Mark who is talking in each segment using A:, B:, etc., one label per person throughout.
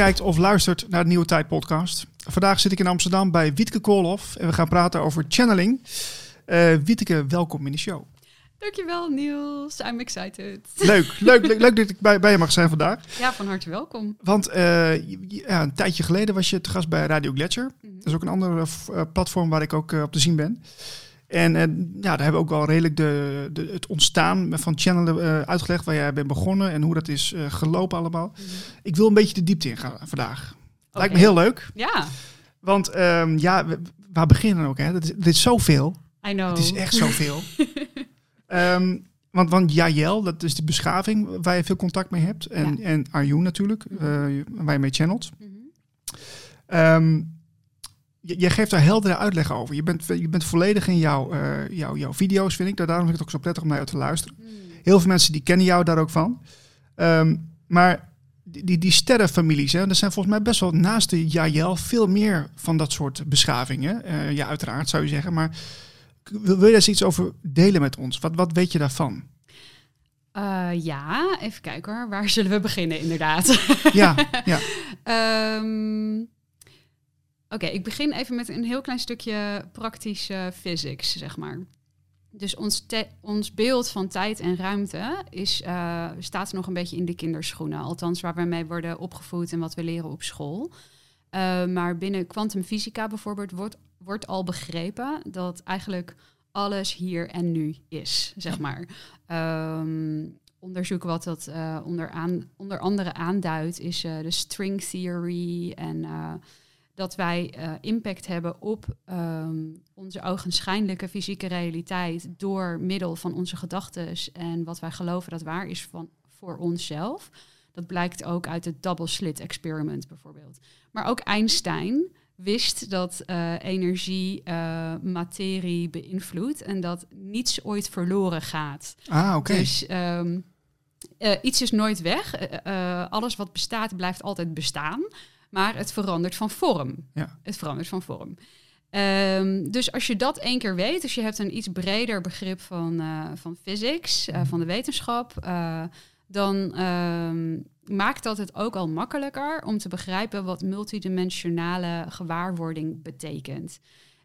A: Kijkt of luistert naar de Nieuwe Tijd podcast. Vandaag zit ik in Amsterdam bij Wietke Koolhof en we gaan praten over channeling. Uh, Wietke, welkom in de show.
B: Dankjewel Niels, I'm excited.
A: Leuk, leuk, leuk, leuk dat ik bij, bij je mag zijn vandaag.
B: Ja, van harte welkom.
A: Want uh, ja, een tijdje geleden was je te gast bij Radio Gletscher. Mm Dat is ook een ander uh, platform waar ik ook op te zien ben. En uh, ja, daar hebben we ook wel redelijk de, de, het ontstaan van channelen uh, uitgelegd, waar jij bent begonnen en hoe dat is uh, gelopen allemaal. Mm -hmm. Ik wil een beetje de diepte in gaan vandaag. Okay. Lijkt me heel leuk.
B: Ja.
A: Want um, ja, we, waar beginnen ook? Hè? Dit, is, dit is zoveel.
B: I know.
A: Het is echt zoveel. um, want, want Jael, dat is de beschaving waar je veel contact mee hebt. En, ja. en Arjun natuurlijk, -hmm. waar je mee channelt. Mm -hmm. um, je, geeft daar heldere uitleg over. Je bent, je bent volledig in jouw, uh, jouw, jouw video's, vind ik. Daarom vind ik het ook zo prettig om naar jou te luisteren. Mm. Heel veel mensen die kennen jou daar ook van. Um, maar die, die, die sterrenfamilies, hè, er zijn volgens mij best wel naast de Jael veel meer van dat soort beschavingen. Uh, ja, uiteraard zou je zeggen. Maar wil, wil je daar iets over delen met ons? Wat, wat weet je daarvan?
B: Uh, ja, even kijken hoor. Waar zullen we beginnen inderdaad?
A: ja, ja.
B: um, Oké, okay, ik begin even met een heel klein stukje praktische physics, zeg maar. Dus ons, ons beeld van tijd en ruimte is, uh, staat nog een beetje in de kinderschoenen. Althans, waar we mee worden opgevoed en wat we leren op school. Uh, maar binnen kwantumfysica bijvoorbeeld wordt, wordt al begrepen dat eigenlijk alles hier en nu is, zeg maar. Um, onderzoek wat dat uh, onder, aan, onder andere aanduidt is de string theory en dat wij uh, impact hebben op um, onze ogenschijnlijke fysieke realiteit door middel van onze gedachten en wat wij geloven dat waar is van, voor onszelf. Dat blijkt ook uit het double slit experiment bijvoorbeeld. Maar ook Einstein wist dat uh, energie uh, materie beïnvloedt en dat niets ooit verloren gaat.
A: Ah, oké. Okay.
B: Dus um, iets is nooit weg. alles wat bestaat blijft altijd bestaan maar het verandert van vorm.
A: Ja.
B: Het verandert van vorm. Um, dus als je dat één keer weet, dus je hebt een iets breder begrip van, uh, van physics, uh, van de wetenschap, uh, dan um, maakt dat het ook al makkelijker om te begrijpen wat multidimensionale gewaarwording betekent.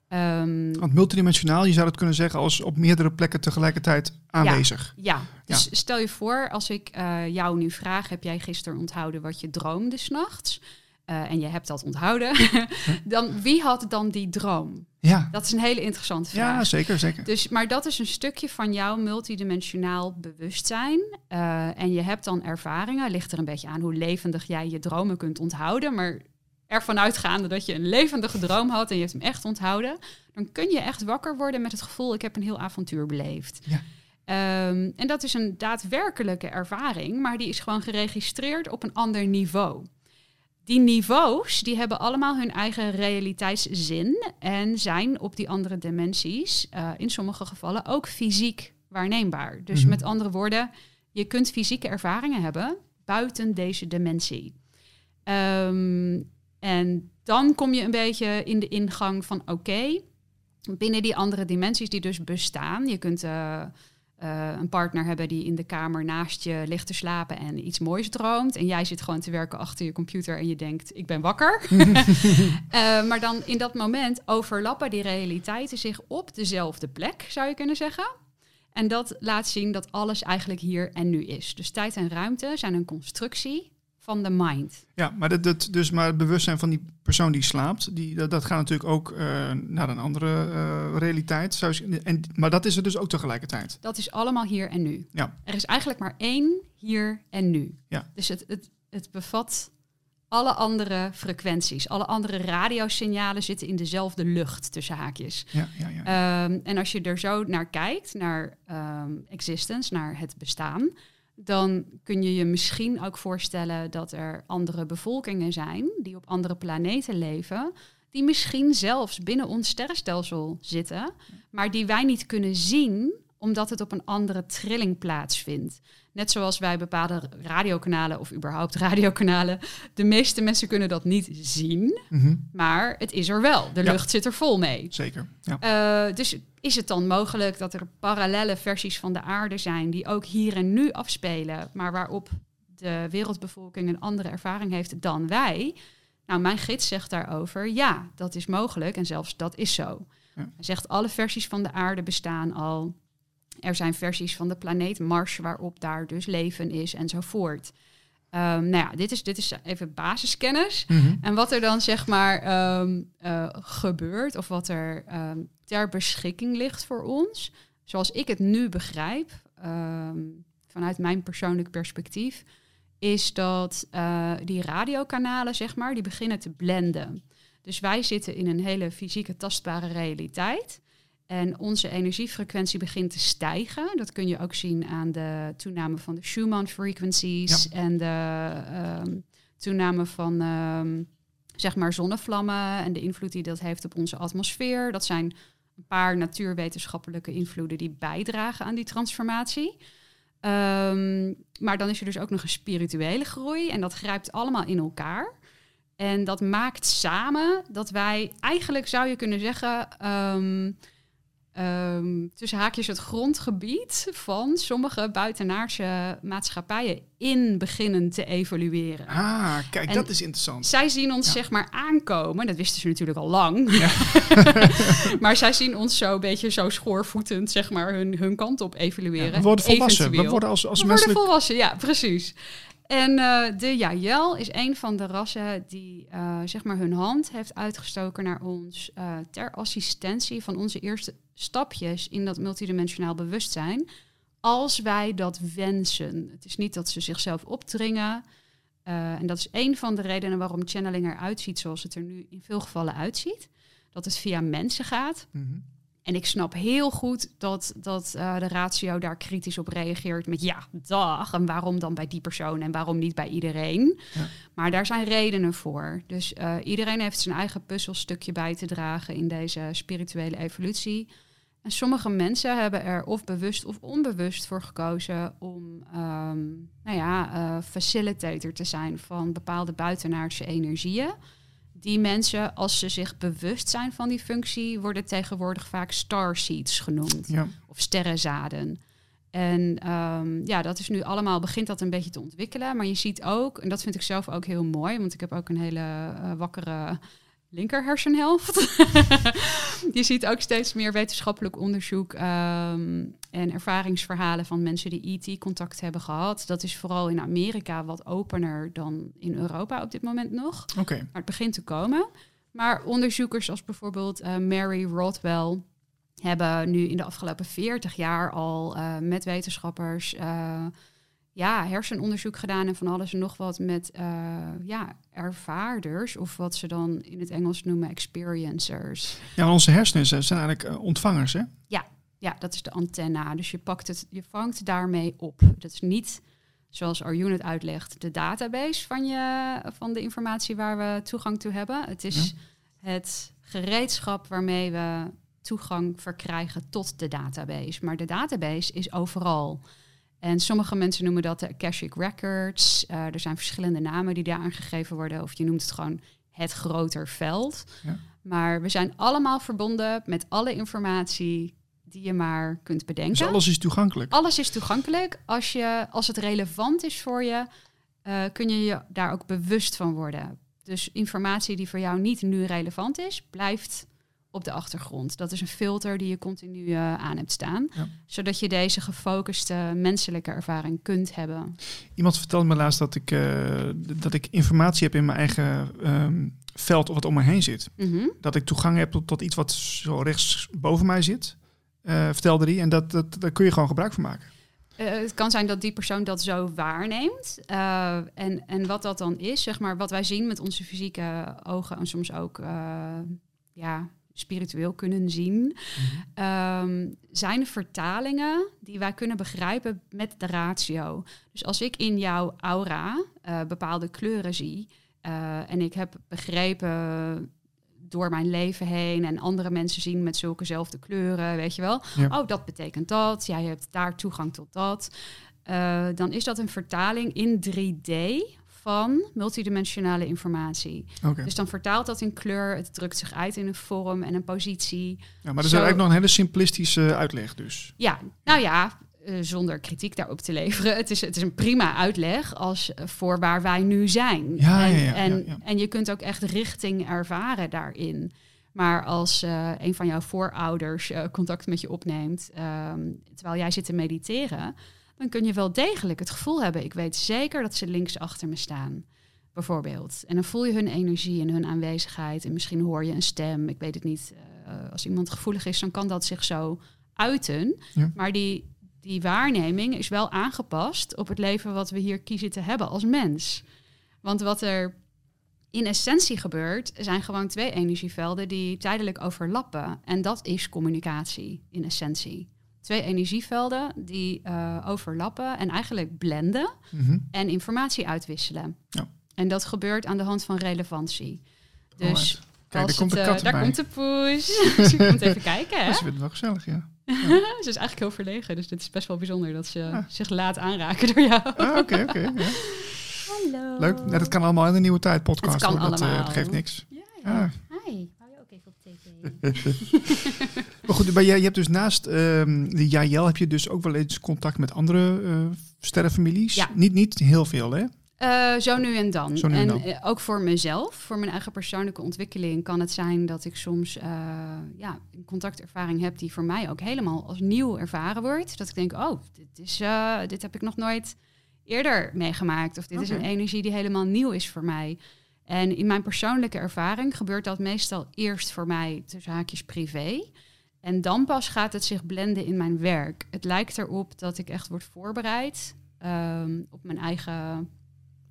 A: Um, Want multidimensionaal, je zou het kunnen zeggen als op meerdere plekken tegelijkertijd aanwezig.
B: Ja, ja. dus ja. stel je voor, als ik jou nu vraag, heb jij gisteren onthouden wat je droomde s'nachts? Uh, en je hebt dat onthouden, dan wie had dan die droom?
A: Ja.
B: Dat is een hele interessante vraag.
A: Ja, zeker, zeker.
B: Dus, maar dat is een stukje van jouw multidimensionaal bewustzijn. Uh, en je hebt dan ervaringen, ligt er een beetje aan hoe levendig jij je dromen kunt onthouden. Maar ervan uitgaande dat je een levendige droom had en je hebt hem echt onthouden, dan kun je echt wakker worden met het gevoel, ik heb een heel avontuur beleefd.
A: Ja.
B: Um, en dat is een daadwerkelijke ervaring, maar die is gewoon geregistreerd op een ander niveau die niveaus die hebben allemaal hun eigen realiteitszin en zijn op die andere dimensies uh, in sommige gevallen ook fysiek waarneembaar. Dus mm-hmm. met andere woorden, je kunt fysieke ervaringen hebben buiten deze dimensie. Um, en dan kom je een beetje in de ingang van oké, okay, binnen die andere dimensies die dus bestaan, je kunt uh, uh, een partner hebben die in de kamer naast je ligt te slapen en iets moois droomt. En jij zit gewoon te werken achter je computer en je denkt, ik ben wakker. uh, maar dan in dat moment overlappen die realiteiten zich op dezelfde plek, zou je kunnen zeggen. En dat laat zien dat alles eigenlijk hier en nu is. Dus tijd en ruimte zijn een constructie van de mind.
A: Ja, maar, dat, dat, dus maar het bewustzijn van die persoon die slaapt, die, dat, dat gaat natuurlijk ook uh, naar een andere uh, realiteit. En, maar dat is er dus ook tegelijkertijd.
B: Dat is allemaal hier en nu.
A: Ja.
B: Er is eigenlijk maar één hier en nu.
A: Ja.
B: Dus het, het, het bevat alle andere frequenties. Alle andere radiosignalen zitten in dezelfde lucht, tussen haakjes.
A: Ja, ja, ja.
B: Um, en als je er zo naar kijkt, naar um, existence, naar het bestaan dan kun je je misschien ook voorstellen dat er andere bevolkingen zijn die op andere planeten leven, die misschien zelfs binnen ons sterrenstelsel zitten, maar die wij niet kunnen zien omdat het op een andere trilling plaatsvindt. Net zoals wij bepaalde radiokanalen of überhaupt radiokanalen. De meeste mensen kunnen dat niet zien,
A: mm-hmm.
B: maar het is er wel. De
A: Ja.
B: lucht zit er vol mee.
A: Zeker. Ja.
B: Uh, dus is het dan mogelijk dat er parallele versies van de aarde zijn die ook hier en nu afspelen, maar waarop de wereldbevolking een andere ervaring heeft dan wij. Nou, mijn gids zegt daarover, ja, dat is mogelijk en zelfs dat is zo. Hij zegt, alle versies van de aarde bestaan al. Er zijn versies van de planeet Mars waarop daar dus leven is enzovoort. Um, nou ja, dit is, dit is even basiskennis.
A: Mhm.
B: En wat er dan zeg maar ehm, eh, gebeurt, of wat er ehm, ter beschikking ligt voor ons, zoals ik het nu begrijp, ehm, vanuit mijn persoonlijk perspectief, is dat eh, die radiokanalen, zeg maar, die beginnen te blenden. Dus wij zitten in een hele fysieke, tastbare realiteit. En onze energiefrequentie begint te stijgen. Dat kun je ook zien aan de toename van de Schumann frequencies en de ehm, toename van ehm, zeg maar zonnevlammen en de invloed die dat heeft op onze atmosfeer. Dat zijn een paar natuurwetenschappelijke invloeden die bijdragen aan die transformatie. Ehm, maar dan is er dus ook nog een spirituele groei en dat grijpt allemaal in elkaar. En dat maakt samen dat wij eigenlijk zou je kunnen zeggen. Ehm, tussen haakjes het grondgebied van sommige buitenaardse maatschappijen in beginnen te evolueren.
A: Ah, kijk,
B: En-
A: dat is interessant.
B: Zij zien ons
A: Ja.
B: zeg maar aankomen. Dat wisten ze natuurlijk al lang. maar zij zien ons zo een beetje zo schoorvoetend zeg maar hun, hun kant op evolueren.
A: we worden volwassen. We worden als, als
B: We worden volwassen, ja, precies. En eh, de Jaël is een van de rassen die eh, zeg maar hun hand heeft uitgestoken naar ons eh, ter assistentie van onze eerste stapjes in dat multidimensionaal bewustzijn. Als wij dat wensen. Het is niet dat ze zichzelf opdringen. En dat is een van de redenen waarom channeling eruit ziet zoals het er nu in veel gevallen uitziet. Dat het via mensen gaat.
A: Mhm.
B: En ik snap heel goed dat, dat eh, de ratio daar kritisch op reageert met ja, dag. En waarom dan bij die persoon en waarom niet bij iedereen?
A: Ja.
B: Maar daar zijn redenen voor. Dus eh, iedereen heeft zijn eigen puzzelstukje bij te dragen in deze spirituele evolutie. En sommige mensen hebben er of bewust of onbewust voor gekozen om ehm, nou ja, eh, facilitator te zijn van bepaalde buitenaardse energieën. Die mensen, als ze zich bewust zijn van die functie, worden tegenwoordig vaak starseeds genoemd.
A: Ja.
B: Of sterrenzaden. En ehm, ja, dat is nu allemaal, begint dat een beetje te ontwikkelen. Maar je ziet ook, en dat vind ik zelf ook heel mooi, want ik heb ook een hele eh, wakkere linker hersenhelft. je ziet ook steeds meer wetenschappelijk onderzoek ehm, en ervaringsverhalen van mensen die ET-contact hebben gehad. Dat is vooral in Amerika wat opener dan in Europa op dit moment nog.
A: Oké.
B: Maar het begint te komen. Maar onderzoekers als bijvoorbeeld eh, Mary Rothwell hebben nu in de afgelopen 40 jaar al eh, met wetenschappers eh, ja, hersenonderzoek gedaan en van alles en nog wat met eh, ja, ervaarders, of wat ze dan in het Engels noemen experiencers.
A: Ja, onze hersenen zijn eigenlijk eh, ontvangers, hè?
B: Ja, dat is de antenna. Dus je pakt het, je vangt daarmee op. Dat is niet, zoals Arjun het uitlegt, de database van, je, van de informatie waar we toegang toe hebben. Het is het gereedschap waarmee we toegang verkrijgen tot de database. Maar de database is overal. En sommige mensen noemen dat de Akashic Records. Eh, er zijn verschillende namen die daar aangegeven worden. Of je noemt het gewoon het groter veld.
A: Ja.
B: Maar we zijn allemaal verbonden met alle informatie die je maar kunt bedenken.
A: Dus alles is toegankelijk.
B: Alles is toegankelijk. Als, je, als het relevant is voor je, eh, kun je je daar ook bewust van worden. Dus informatie die voor jou niet nu relevant is, blijft op de achtergrond. Dat is een filter die je continu eh, aan hebt staan.
A: Ja.
B: Zodat je deze gefocuste menselijke ervaring kunt hebben.
A: Iemand vertelde me laatst dat ik, eh, dat ik informatie heb in mijn eigen ehm, veld of wat om me heen zit.
B: Mhm.
A: Dat ik toegang heb tot, tot iets wat zo rechts boven mij zit. eh, vertelde hij. En dat, dat, daar kun je gewoon gebruik van maken.
B: Het kan zijn dat die persoon dat zo waarneemt. En, en wat dat dan is, zeg maar, wat wij zien met onze fysieke ogen en soms ook ja, spiritueel kunnen zien, ehm, zijn vertalingen die wij kunnen begrijpen met de ratio. Dus als ik in jouw aura eh, bepaalde kleuren zie eh, en ik heb begrepen door mijn leven heen en andere mensen zien met zulkezelfde kleuren, weet je wel.
A: Ja.
B: Oh, dat betekent dat. Jij hebt daar toegang tot dat. Eh, dan is dat een vertaling in 3D van multidimensionale informatie. Dus dan vertaalt dat in kleur, het drukt zich uit in een vorm en een positie.
A: Ja, maar dat is
B: zo-
A: eigenlijk nog een hele simplistische uitleg dus.
B: Ja, nou ja, eh, zonder kritiek daarop te leveren. Het is, het is een prima uitleg als voor waar wij nu zijn.
A: Ja,
B: en,
A: ja, ja,
B: en, en je kunt ook echt richting ervaren daarin. Maar als eh, een van jouw voorouders eh, contact met je opneemt ehm, terwijl jij zit te mediteren, dan kun je wel degelijk het gevoel hebben: ik weet zeker dat ze links achter me staan, bijvoorbeeld. En dan voel je hun energie en hun aanwezigheid. En misschien hoor je een stem. Ik weet het niet. Eh, als iemand gevoelig is, dan kan dat zich zo uiten.
A: Ja.
B: Maar die, die waarneming is wel aangepast op het leven wat we hier kiezen te hebben als mens. Want wat er in essentie gebeurt, zijn gewoon twee energievelden die tijdelijk overlappen. En dat is communicatie in essentie. Twee energievelden die eh, overlappen en eigenlijk blenden
A: Mhm.
B: en informatie uitwisselen.
A: Ja.
B: En dat gebeurt aan de hand van relevantie. Dus
A: Alright. Kijk, daar komt de
B: het, eh,
A: kat
B: daar komt de poes. dus je komt even kijken, hè?
A: Dat is weer wel gezellig, ja.
B: ze is eigenlijk heel verlegen, dus dit is best wel bijzonder dat ze
A: Ja.
B: zich laat aanraken door jou.
A: Ah, Oké, oké. ja.
B: Hallo.
A: Leuk. Ja, dat kan allemaal in de nieuwe tijd podcast.
B: Het kan
A: hoor. Dat, eh,
B: allemaal.
A: dat geeft niks.
B: Ja,
A: Ah.
B: ja. Hi, hou
A: Maar goed, maar jij, je hebt dus naast ehm de Jael heb je dus ook wel eens contact met andere eh, sterrenfamilies.
B: Ja.
A: Niet, niet heel veel, hè?
B: Eh, zo nu en dan.
A: Zo nu en
B: en
A: dan.
B: eh, ook voor mezelf, voor mijn eigen persoonlijke ontwikkeling, kan het zijn dat ik soms ja, een contactervaring heb die voor mij ook helemaal als nieuw ervaren wordt. Dat ik denk, oh, dit, is, dit heb ik nog nooit eerder meegemaakt. Of dit is een energie die helemaal nieuw is voor mij. En in mijn persoonlijke ervaring gebeurt dat meestal eerst voor mij tussen haakjes privé. En dan pas gaat het zich blenden in mijn werk. Het lijkt erop dat ik echt word voorbereid ehm, op mijn eigen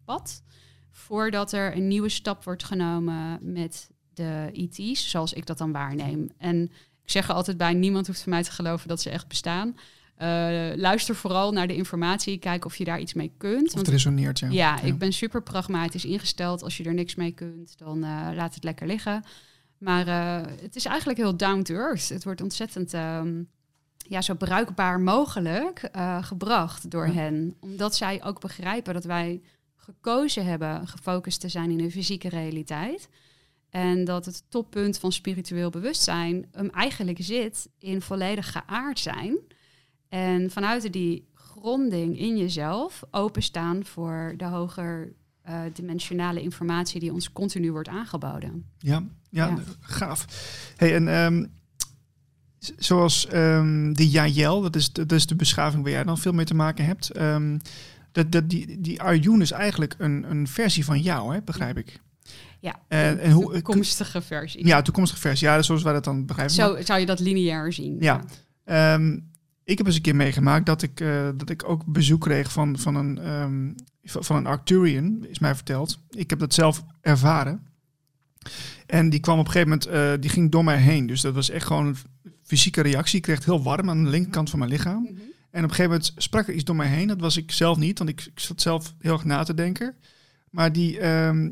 B: pad. Voordat er een nieuwe stap wordt genomen met de ET's, zoals ik dat dan waarneem. En ik zeg er altijd bij, niemand hoeft van mij te geloven dat ze echt bestaan. Eh, luister vooral naar de informatie, kijk of je daar iets mee kunt.
A: Of het resoneert, ja.
B: Ja, ik ben super pragmatisch ingesteld. Als je er niks mee kunt, dan eh, laat het lekker liggen. Maar eh, het is eigenlijk heel down to earth. Het wordt ontzettend ehm, ja, zo bruikbaar mogelijk gebracht door
A: Ja.
B: hen. Omdat zij ook begrijpen dat wij gekozen hebben gefocust te zijn in een fysieke realiteit. En dat het toppunt van spiritueel bewustzijn hem eigenlijk zit in volledig geaard zijn. En vanuit die gronding in jezelf openstaan voor de hoger eh, dimensionale informatie die ons continu wordt aangeboden.
A: Ja, ja,
B: Ja.
A: gaaf. Hey, en ehm, zoals ehm, de Jael, dat is, dat is de beschaving waar jij dan veel mee te maken hebt. ehm, dat, dat, die, die Arjun is eigenlijk een, een versie van jou, hè, begrijp ik.
B: Ja,
A: En, en hoe,
B: toekomstige versie.
A: ja, toekomstige versie. Ja, zoals wij dat dan begrijpen.
B: Zo zou je dat lineair zien.
A: Ja. Ik heb eens een keer meegemaakt dat ik, eh, dat ik ook bezoek kreeg van, van, een, ehm, van een Arcturian, is mij verteld. Ik heb dat zelf ervaren. En die kwam op een gegeven moment, eh, die ging door mij heen. Dus dat was echt gewoon een fysieke reactie. Ik kreeg het heel warm aan de linkerkant van mijn lichaam.
B: Mhm.
A: En op een gegeven moment sprak er iets door mij heen. Dat was ik zelf niet, want ik, ik zat zelf heel erg na te denken. Maar die, ehm,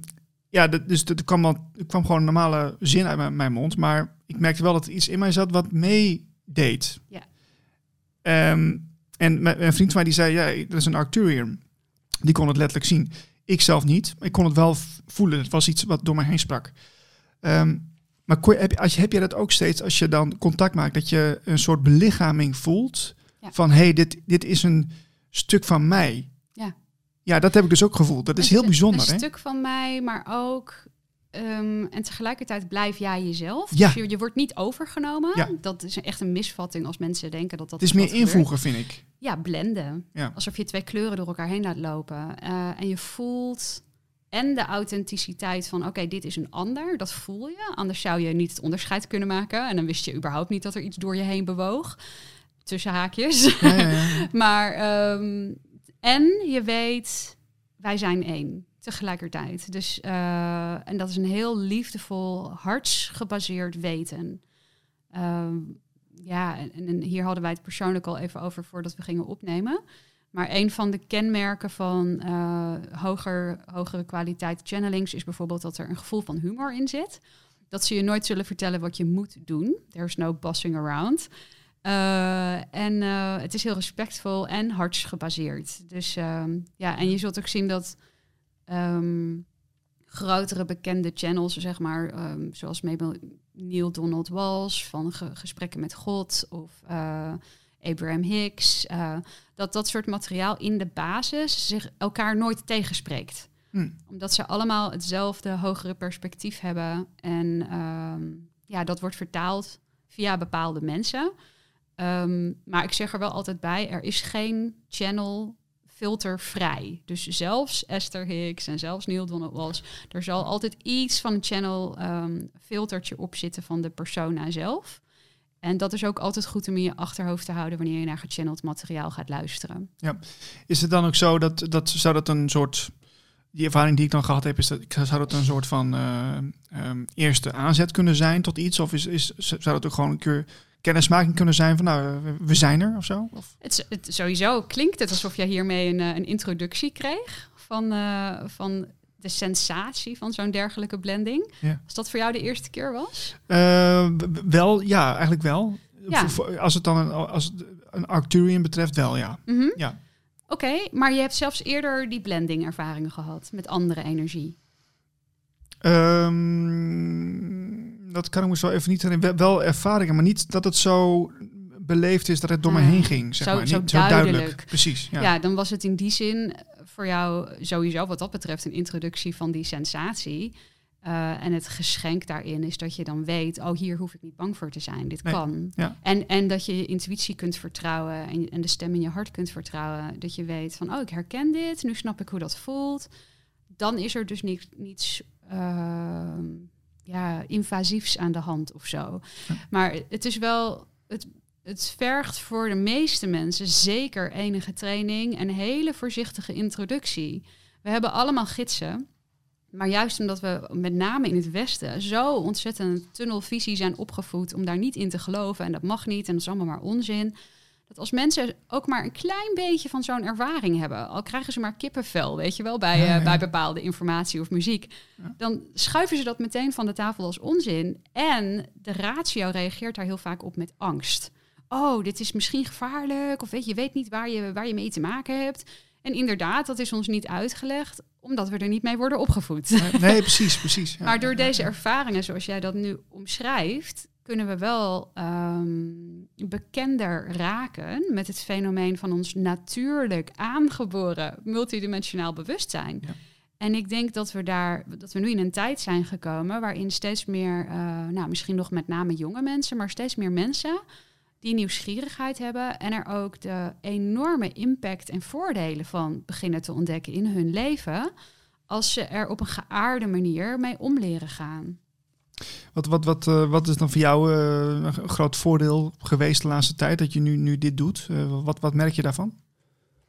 A: ja, dat, dus er kwam, wel, er kwam gewoon een normale zin uit mijn, mijn mond. Maar ik merkte wel dat er iets in mij zat wat meedeed.
B: Ja.
A: Ehm, en mijn, een vriend van mij die zei, ja, dat is een Arcturian. Die kon het letterlijk zien. Ik zelf niet, maar ik kon het wel voelen. Het was iets wat door mij heen sprak. Ehm, maar kon heb, je- als je, heb je dat ook steeds als je dan contact maakt, dat je een soort belichaming voelt
B: Ja.
A: van hé, hey, dit, dit is een stuk van mij.
B: Ja.
A: Ja, dat heb ik dus ook gevoeld. Dat is heel bijzonder.
B: Een
A: Hè?
B: stuk van mij, maar ook... ehm, en tegelijkertijd blijf jij jezelf.
A: Ja.
B: Dus je, je wordt niet overgenomen.
A: Ja.
B: Dat is echt een misvatting als mensen denken dat dat
A: Het is meer invoegen, vind ik.
B: Ja, blenden.
A: Ja.
B: Alsof je twee kleuren door elkaar heen laat lopen. Eh, en je voelt en de authenticiteit van oké, dit is een ander. Dat voel je. Anders zou je niet het onderscheid kunnen maken. En dan wist je überhaupt niet dat er iets door je heen bewoog. Tussen haakjes. Maar ehm, en je weet, wij zijn één tegelijkertijd. Dus eh, en dat is een heel liefdevol, hartsgebaseerd weten. Ehm, ja, en, en hier hadden wij het persoonlijk al even over voordat we gingen opnemen. Maar een van de kenmerken van eh, hoger, hogere kwaliteit channelings is bijvoorbeeld dat er een gevoel van humor in zit. Dat ze je nooit zullen vertellen wat je moet doen. There's no bossing around. Eh, en het is heel respectvol en hartsgebaseerd. Dus ehm, ja, en je zult ook zien dat ehm, grotere bekende channels, zeg maar, ehm, zoals Mabel Neil Donald Walsh van Ge- Gesprekken met God of eh, Abraham Hicks. Uh, dat dat soort materiaal in de basis zich elkaar nooit tegenspreekt. Hm. Omdat ze allemaal hetzelfde hogere perspectief hebben. En ehm, ja, dat wordt vertaald via bepaalde mensen. Um, maar ik zeg er wel altijd bij, er is geen channel filtervrij. Dus zelfs Esther Hicks en zelfs Neil Donald was, er zal altijd iets van een channel um, filtertje op zitten van de persona zelf. En dat is ook altijd goed om in je achterhoofd te houden wanneer je naar gechanneld materiaal gaat luisteren.
A: Ja, is het dan ook zo dat, dat zou dat een soort die ervaring die ik dan gehad heb, is dat zou dat een soort van uh, um, eerste aanzet kunnen zijn tot iets? Of is, is, zou dat ook gewoon een keer kennismaking kunnen zijn van nou, we zijn er of zo? Of?
B: Het, het, sowieso klinkt het alsof je hiermee een, een introductie kreeg van, uh, van de sensatie van zo'n dergelijke blending. Ja. Als dat voor jou de eerste keer was?
A: Uh, wel, ja, eigenlijk wel. Ja. Als het dan een, als het een Arcturian betreft, wel ja.
B: Mm -hmm.
A: ja.
B: Oké, maar je hebt zelfs eerder die blending ervaringen gehad met andere energie.
A: Um, dat kan ik me zo even niet herinneren. Wel ervaringen, maar niet dat het zo beleefd is dat het door me heen ging. Zeg
B: zo,
A: maar.
B: Zo,
A: niet,
B: duidelijk.
A: zo duidelijk. Precies. Ja.
B: ja, dan was het in die zin voor jou sowieso wat dat betreft een introductie van die sensatie. Uh, en het geschenk daarin is dat je dan weet, oh hier hoef ik niet bang voor te zijn, dit
A: Nee,
B: kan.
A: ja.
B: En, en dat je je intuïtie kunt vertrouwen en, en de stem in je hart kunt vertrouwen. Dat je weet van, oh ik herken dit, nu snap ik hoe dat voelt. Dan is er dus niets, niets uh, ja, invasiefs aan de hand of zo.
A: Ja.
B: Maar het is wel, het, het vergt voor de meeste mensen zeker enige training en een hele voorzichtige introductie. We hebben allemaal gidsen. Maar juist omdat we met name in het Westen zo ontzettend tunnelvisie zijn opgevoed om daar niet in te geloven en dat mag niet en dat is allemaal maar onzin. Dat als mensen ook maar een klein beetje van zo'n ervaring hebben, al krijgen ze maar kippenvel, weet je wel, bij,
A: Ja, ja.
B: uh, bij bepaalde informatie of muziek,
A: Ja.
B: dan schuiven ze dat meteen van de tafel als onzin. En de ratio reageert daar heel vaak op met angst. Oh, dit is misschien gevaarlijk, of weet je, je weet niet waar je, waar je mee te maken hebt. En inderdaad, dat is ons niet uitgelegd, omdat we er niet mee worden opgevoed.
A: Nee, nee, precies, precies.
B: Maar door deze ervaringen, zoals jij dat nu omschrijft, kunnen we wel ehm, bekender raken met het fenomeen van ons natuurlijk aangeboren multidimensionaal bewustzijn.
A: Ja.
B: En ik denk dat we daar, dat we nu in een tijd zijn gekomen waarin steeds meer, eh, nou misschien nog met name jonge mensen, maar steeds meer mensen die nieuwsgierigheid hebben en er ook de enorme impact en voordelen van beginnen te ontdekken in hun leven, als ze er op een geaarde manier mee om leren gaan.
A: Wat, wat, wat, eh, wat is dan voor jou eh, een groot voordeel geweest de laatste tijd dat je nu, nu dit doet? Eh, wat, wat merk je daarvan?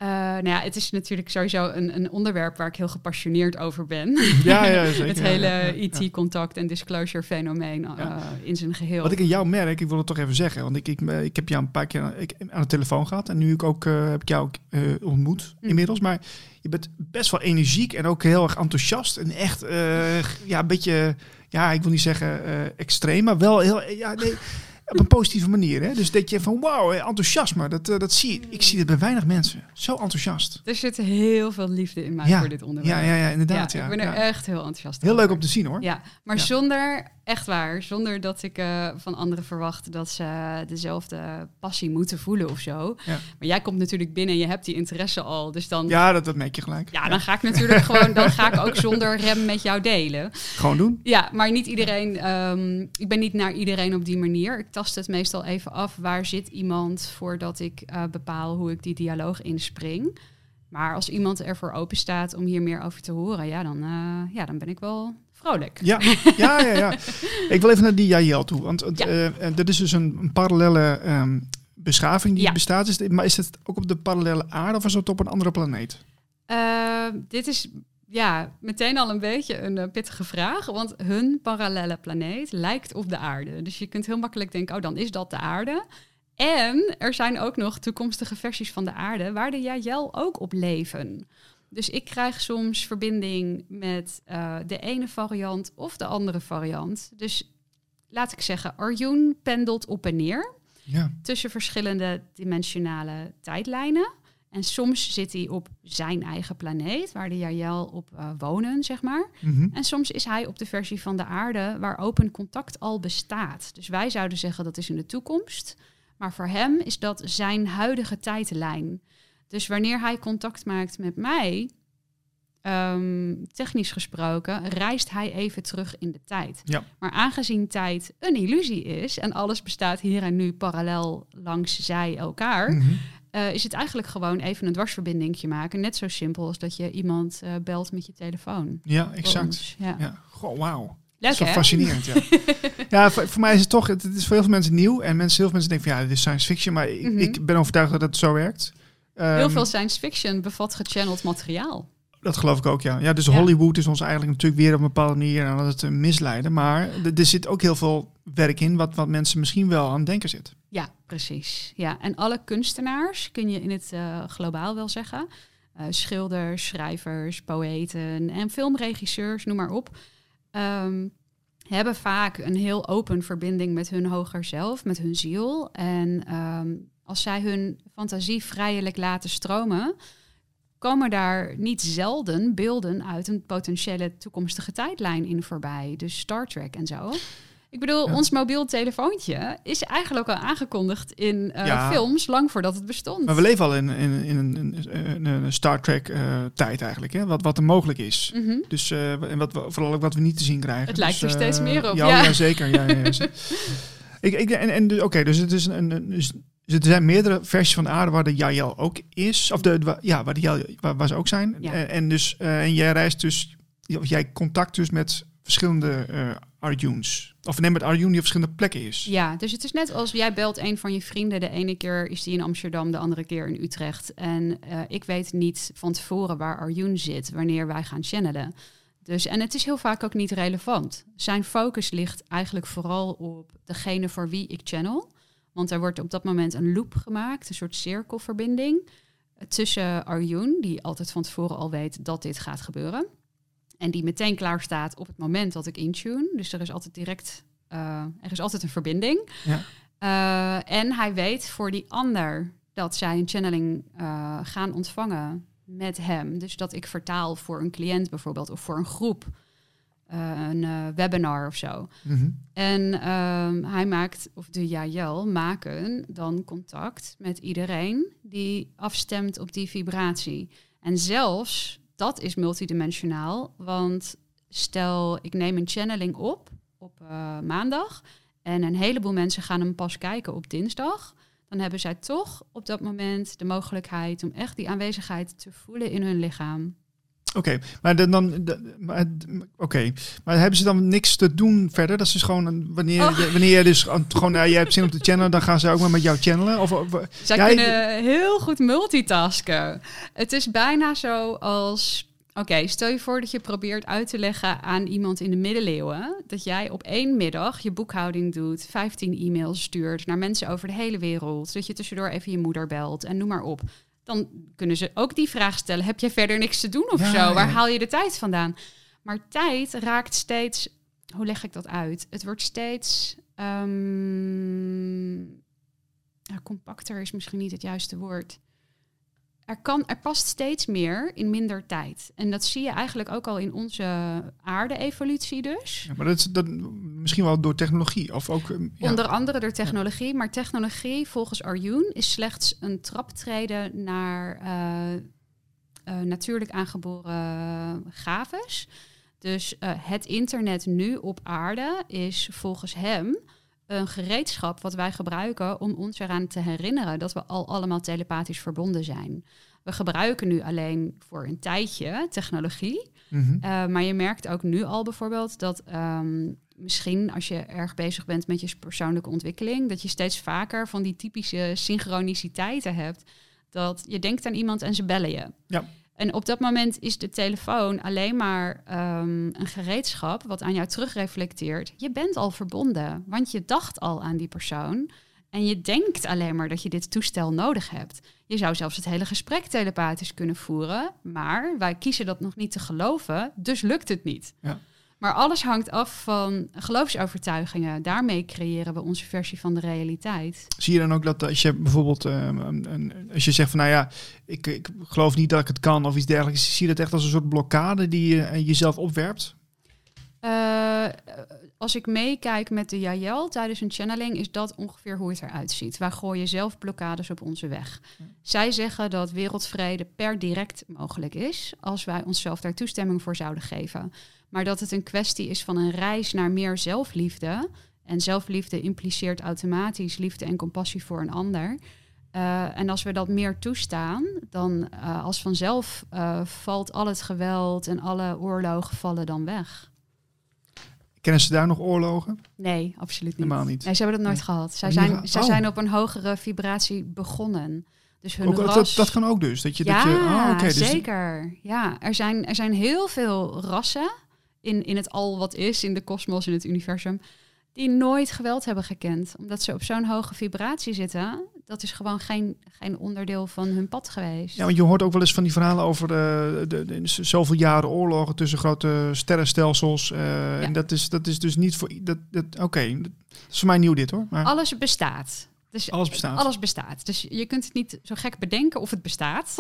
B: Uh, nou ja, het is natuurlijk sowieso een, een onderwerp waar ik heel gepassioneerd over ben.
A: Ja, ja, zeker.
B: het hele. IT-contact en disclosure fenomeen uh,
A: Ja.
B: in zijn geheel.
A: Wat ik in jou merk, ik wil het toch even zeggen, want ik, ik, ik heb jou een paar keer ik, aan de telefoon gehad en nu ik ook, heb ik jou ook, ontmoet
B: Hm.
A: inmiddels. Maar je bent best wel energiek en ook heel erg enthousiast en echt ja, een beetje, ja, ik wil niet zeggen eh, extreem, maar wel heel, ja, nee, op een positieve manier. Hè? Dus dat je van wauw, enthousiasme, dat, eh, dat zie ik. Ik zie het bij weinig mensen. Zo enthousiast.
B: Er zit heel veel liefde in mij
A: Ja,
B: voor dit onderwerp.
A: Ja, ja, ja, inderdaad. Ja,
B: ik ben er echt heel enthousiast
A: Heel
B: over.
A: leuk om te zien hoor.
B: Ja, maar zonder, echt waar, zonder dat ik eh, van anderen verwacht dat ze dezelfde passie moeten voelen of zo.
A: Ja.
B: Maar jij komt natuurlijk binnen en je hebt die interesse al. Dus dan, ja,
A: Ja, dat, dat merk je gelijk.
B: dan ga ik natuurlijk gewoon, dan ga ik ook zonder rem met jou delen.
A: Gewoon doen.
B: Ja, maar niet iedereen. ehm, ik ben niet naar iedereen op die manier. Ik tast het meestal even af. Waar zit iemand voordat ik eh, bepaal hoe ik die dialoog inspring? Maar als iemand ervoor open staat om hier meer over te horen, ja, dan, eh, ja, dan ben ik wel vrolijk.
A: Ja, ja, ja, ja. Ik wil even naar die Jael toe. Want het,
B: Ja.
A: eh, dit is dus een, een parallele ehm, beschaving die
B: Ja.
A: bestaat. Is, dit- maar is het ook op de parallele aarde of is het op een andere planeet?
B: Eh, dit is ja, meteen al een beetje een eh, pittige vraag. Want hun parallele planeet lijkt op de aarde. Dus je kunt heel makkelijk denken, oh, dan is dat de aarde. En er zijn ook nog toekomstige versies van de aarde waar de Jajel ook op leven. Dus ik krijg soms verbinding met eh, de ene variant of de andere variant. Dus laat ik zeggen, Arjun pendelt op en neer
A: Ja.
B: tussen verschillende dimensionale tijdlijnen. En soms zit hij op zijn eigen planeet, waar de Jajel op eh, wonen, zeg maar.
A: Mhm.
B: En soms is hij op de versie van de aarde waar open contact al bestaat. Dus wij zouden zeggen dat is in de toekomst. Maar voor hem is dat zijn huidige tijdlijn. Dus wanneer hij contact maakt met mij, ehm, technisch gesproken, reist hij even terug in de tijd.
A: Ja.
B: Maar aangezien tijd een illusie is en alles bestaat hier en nu parallel langs zij elkaar,
A: Mhm.
B: eh, is het eigenlijk gewoon even een dwarsverbindingje maken. Net zo simpel als dat je iemand eh, belt met je telefoon.
A: Ja, exact.
B: Ja.
A: Ja, goh, wauw.
B: Leuk
A: Zo
B: hè?
A: fascinerend, ja. ja, voor, voor mij is het toch, het, het is voor heel veel mensen nieuw. En mensen, heel veel mensen denken van, ja, dit is science fiction. Maar ik,
B: Mhm.
A: ik ben overtuigd dat het zo werkt.
B: Heel
A: Ehm,
B: veel science fiction bevat gechanneld materiaal.
A: Dat geloof ik ook, ja. Ja, dus
B: Ja.
A: Hollywood is ons eigenlijk natuurlijk weer op een bepaalde manier aan het eh, misleiden. Maar er- er zit ook heel veel werk in wat, wat mensen misschien wel aan het denken zit.
B: Ja, precies. Ja, en alle kunstenaars, kun je in het eh, globaal wel zeggen. eh, schilders, schrijvers, poëten en filmregisseurs, noem maar op. ehm, hebben vaak een heel open verbinding met hun hoger zelf, met hun ziel. En ehm, als zij hun fantasie vrijelijk laten stromen, komen daar niet zelden beelden uit een potentiële toekomstige tijdlijn in voorbij. Dus Star Trek en zo. Ik bedoel,
A: Ja.
B: ons mobiel telefoontje is eigenlijk al aangekondigd in eh,
A: Ja.
B: films lang voordat het bestond.
A: Maar we leven al in, in, in een, een, Star Trek eh, tijd eigenlijk, hè? Wat, wat er mogelijk is.
B: Mhm.
A: Dus eh, en wat we, vooral ook wat we niet te zien krijgen.
B: Het lijkt
A: Dus,
B: er steeds meer op,
A: Ja, zeker. Ja, ik, ik, en, en, dus- Oké, dus het is een, een dus, dus er zijn meerdere versies van de aarde waar de Jael ook is. Of de, ja, waar, de waar, waar ze ook zijn.
B: Ja.
A: En, en dus, eh, en jij reist dus, of jij contact dus met verschillende eh Arjuns. Of neem met Arjun die op verschillende plekken is.
B: Ja, dus het is net als jij belt een van je vrienden. De ene keer is die in Amsterdam, de andere keer in Utrecht. En eh, ik weet niet van tevoren waar Arjun zit, wanneer wij gaan channelen. Dus, en het is heel vaak ook niet relevant. Zijn focus ligt eigenlijk vooral op degene voor wie ik channel. Want er wordt op dat moment een loop gemaakt, een soort cirkelverbinding tussen Arjun, die altijd van tevoren al weet dat dit gaat gebeuren. En die meteen klaar staat op het moment dat ik intune. Dus er is altijd direct, eh, er is altijd een verbinding.
A: Ja.
B: Eh, en hij weet voor die ander dat zij een channeling eh, gaan ontvangen met hem. Dus dat ik vertaal voor een cliënt bijvoorbeeld of voor een groep. Eh, een eh, webinar of zo.
A: Mhm.
B: En ehm, hij maakt, of de Jael maken dan contact met iedereen die afstemt op die vibratie. En zelfs dat is multidimensionaal, want stel ik neem een channeling op op eh, maandag en een heleboel mensen gaan hem pas kijken op dinsdag. Dan hebben zij toch op dat moment de mogelijkheid om echt die aanwezigheid te voelen in hun lichaam.
A: Oké, maar dan, dan maar, oké, maar hebben ze dan niks te doen verder? Dat is dus gewoon een- wanneer,
B: Oh.
A: je, wanneer je dus gewoon, nou, je hebt zin om te channelen, dan gaan ze ook maar met jou channelen. Of, of
B: Zij
A: Ja,
B: kunnen heel goed multitasken. Het is bijna zo als... Oké, stel je voor dat je probeert uit te leggen aan iemand in de middeleeuwen... dat jij op één middag je boekhouding doet, 15 e-mails stuurt... naar mensen over de hele wereld, dat je tussendoor even je moeder belt en noem maar op. Dan kunnen ze ook die vraag stellen, heb jij verder niks te doen of
A: Ja,
B: zo?
A: ja.
B: Waar haal je de tijd vandaan? Maar tijd raakt steeds... Hoe leg ik dat uit? Het wordt steeds... ehm, compacter is misschien niet het juiste woord. Er, kan, er past steeds meer in minder tijd. En dat zie je eigenlijk ook al in onze aarde-evolutie dus.
A: ja, maar dat is dat, misschien wel door technologie. Of ook, ja.
B: Onder andere door technologie. Maar technologie, volgens Arjun, is slechts een traptreden naar eh, eh, natuurlijk aangeboren gaves. Dus eh, het internet nu op aarde is volgens hem een gereedschap wat wij gebruiken om ons eraan te herinneren dat we al allemaal telepathisch verbonden zijn. We gebruiken nu alleen voor een tijdje technologie.
A: Mhm.
B: Uh, maar je merkt ook nu al bijvoorbeeld dat um, misschien als je erg bezig bent met je persoonlijke ontwikkeling, dat je steeds vaker van die typische synchroniciteiten hebt. Dat je denkt aan iemand en ze bellen je.
A: Ja.
B: En op dat moment is de telefoon alleen maar um, een gereedschap wat aan jou terugreflecteert. Je bent al verbonden, want je dacht al aan die persoon. En je denkt alleen maar dat je dit toestel nodig hebt. Je zou zelfs het hele gesprek telepathisch kunnen voeren. Maar wij kiezen dat nog niet te geloven, dus lukt het niet.
A: Ja.
B: Maar alles hangt af van geloofsovertuigingen. Daarmee creëren we onze versie van de realiteit.
A: Zie je dan ook dat als je bijvoorbeeld, um, een, als je zegt van nou ja, ik, ik geloof niet dat ik het kan of iets dergelijks, zie je dat echt als een soort blokkade die je jezelf opwerpt?
B: Uh, als ik meekijk met de Jajel tijdens een channeling, is dat ongeveer hoe het eruit ziet. Wij gooien zelf blokkades op onze weg. Zij zeggen dat wereldvrede per direct mogelijk is, als wij onszelf daar toestemming voor zouden geven. Maar dat het een kwestie is van een reis naar meer zelfliefde. En zelfliefde impliceert automatisch liefde en compassie voor een ander. Uh, en als we dat meer toestaan, dan uh, als vanzelf valt al het geweld en alle oorlogen vallen dan weg.
A: Kennen ze daar nog oorlogen?
B: Nee, absoluut niet.
A: Helemaal niet.
B: Nee, ze hebben dat nooit
A: Nee.
B: gehad. Zij, zijn, zij
A: oh.
B: zijn op een hogere vibratie begonnen. Dus hun
A: Ook, dat-
B: ras...
A: dat, dat kan ook dus. Dat je,
B: ja,
A: dat je, oh, dus
B: zeker. Ja, er zijn, er zijn heel veel rassen in, in het al wat is, in de kosmos, in het universum, die nooit geweld hebben gekend. Omdat ze op zo'n hoge vibratie zitten. Dat is gewoon geen, geen onderdeel van hun pad geweest.
A: Ja, want je hoort ook wel eens van die verhalen over de, de, de- zoveel jaren oorlogen tussen grote sterrenstelsels. eh, En dat is, dat is dus niet voor. Dat, dat, Oké, dat is voor mij nieuw dit hoor. Maar
B: Alles bestaat. Dus
A: alles bestaat.
B: Alles bestaat. Dus je kunt het niet zo gek bedenken of het bestaat.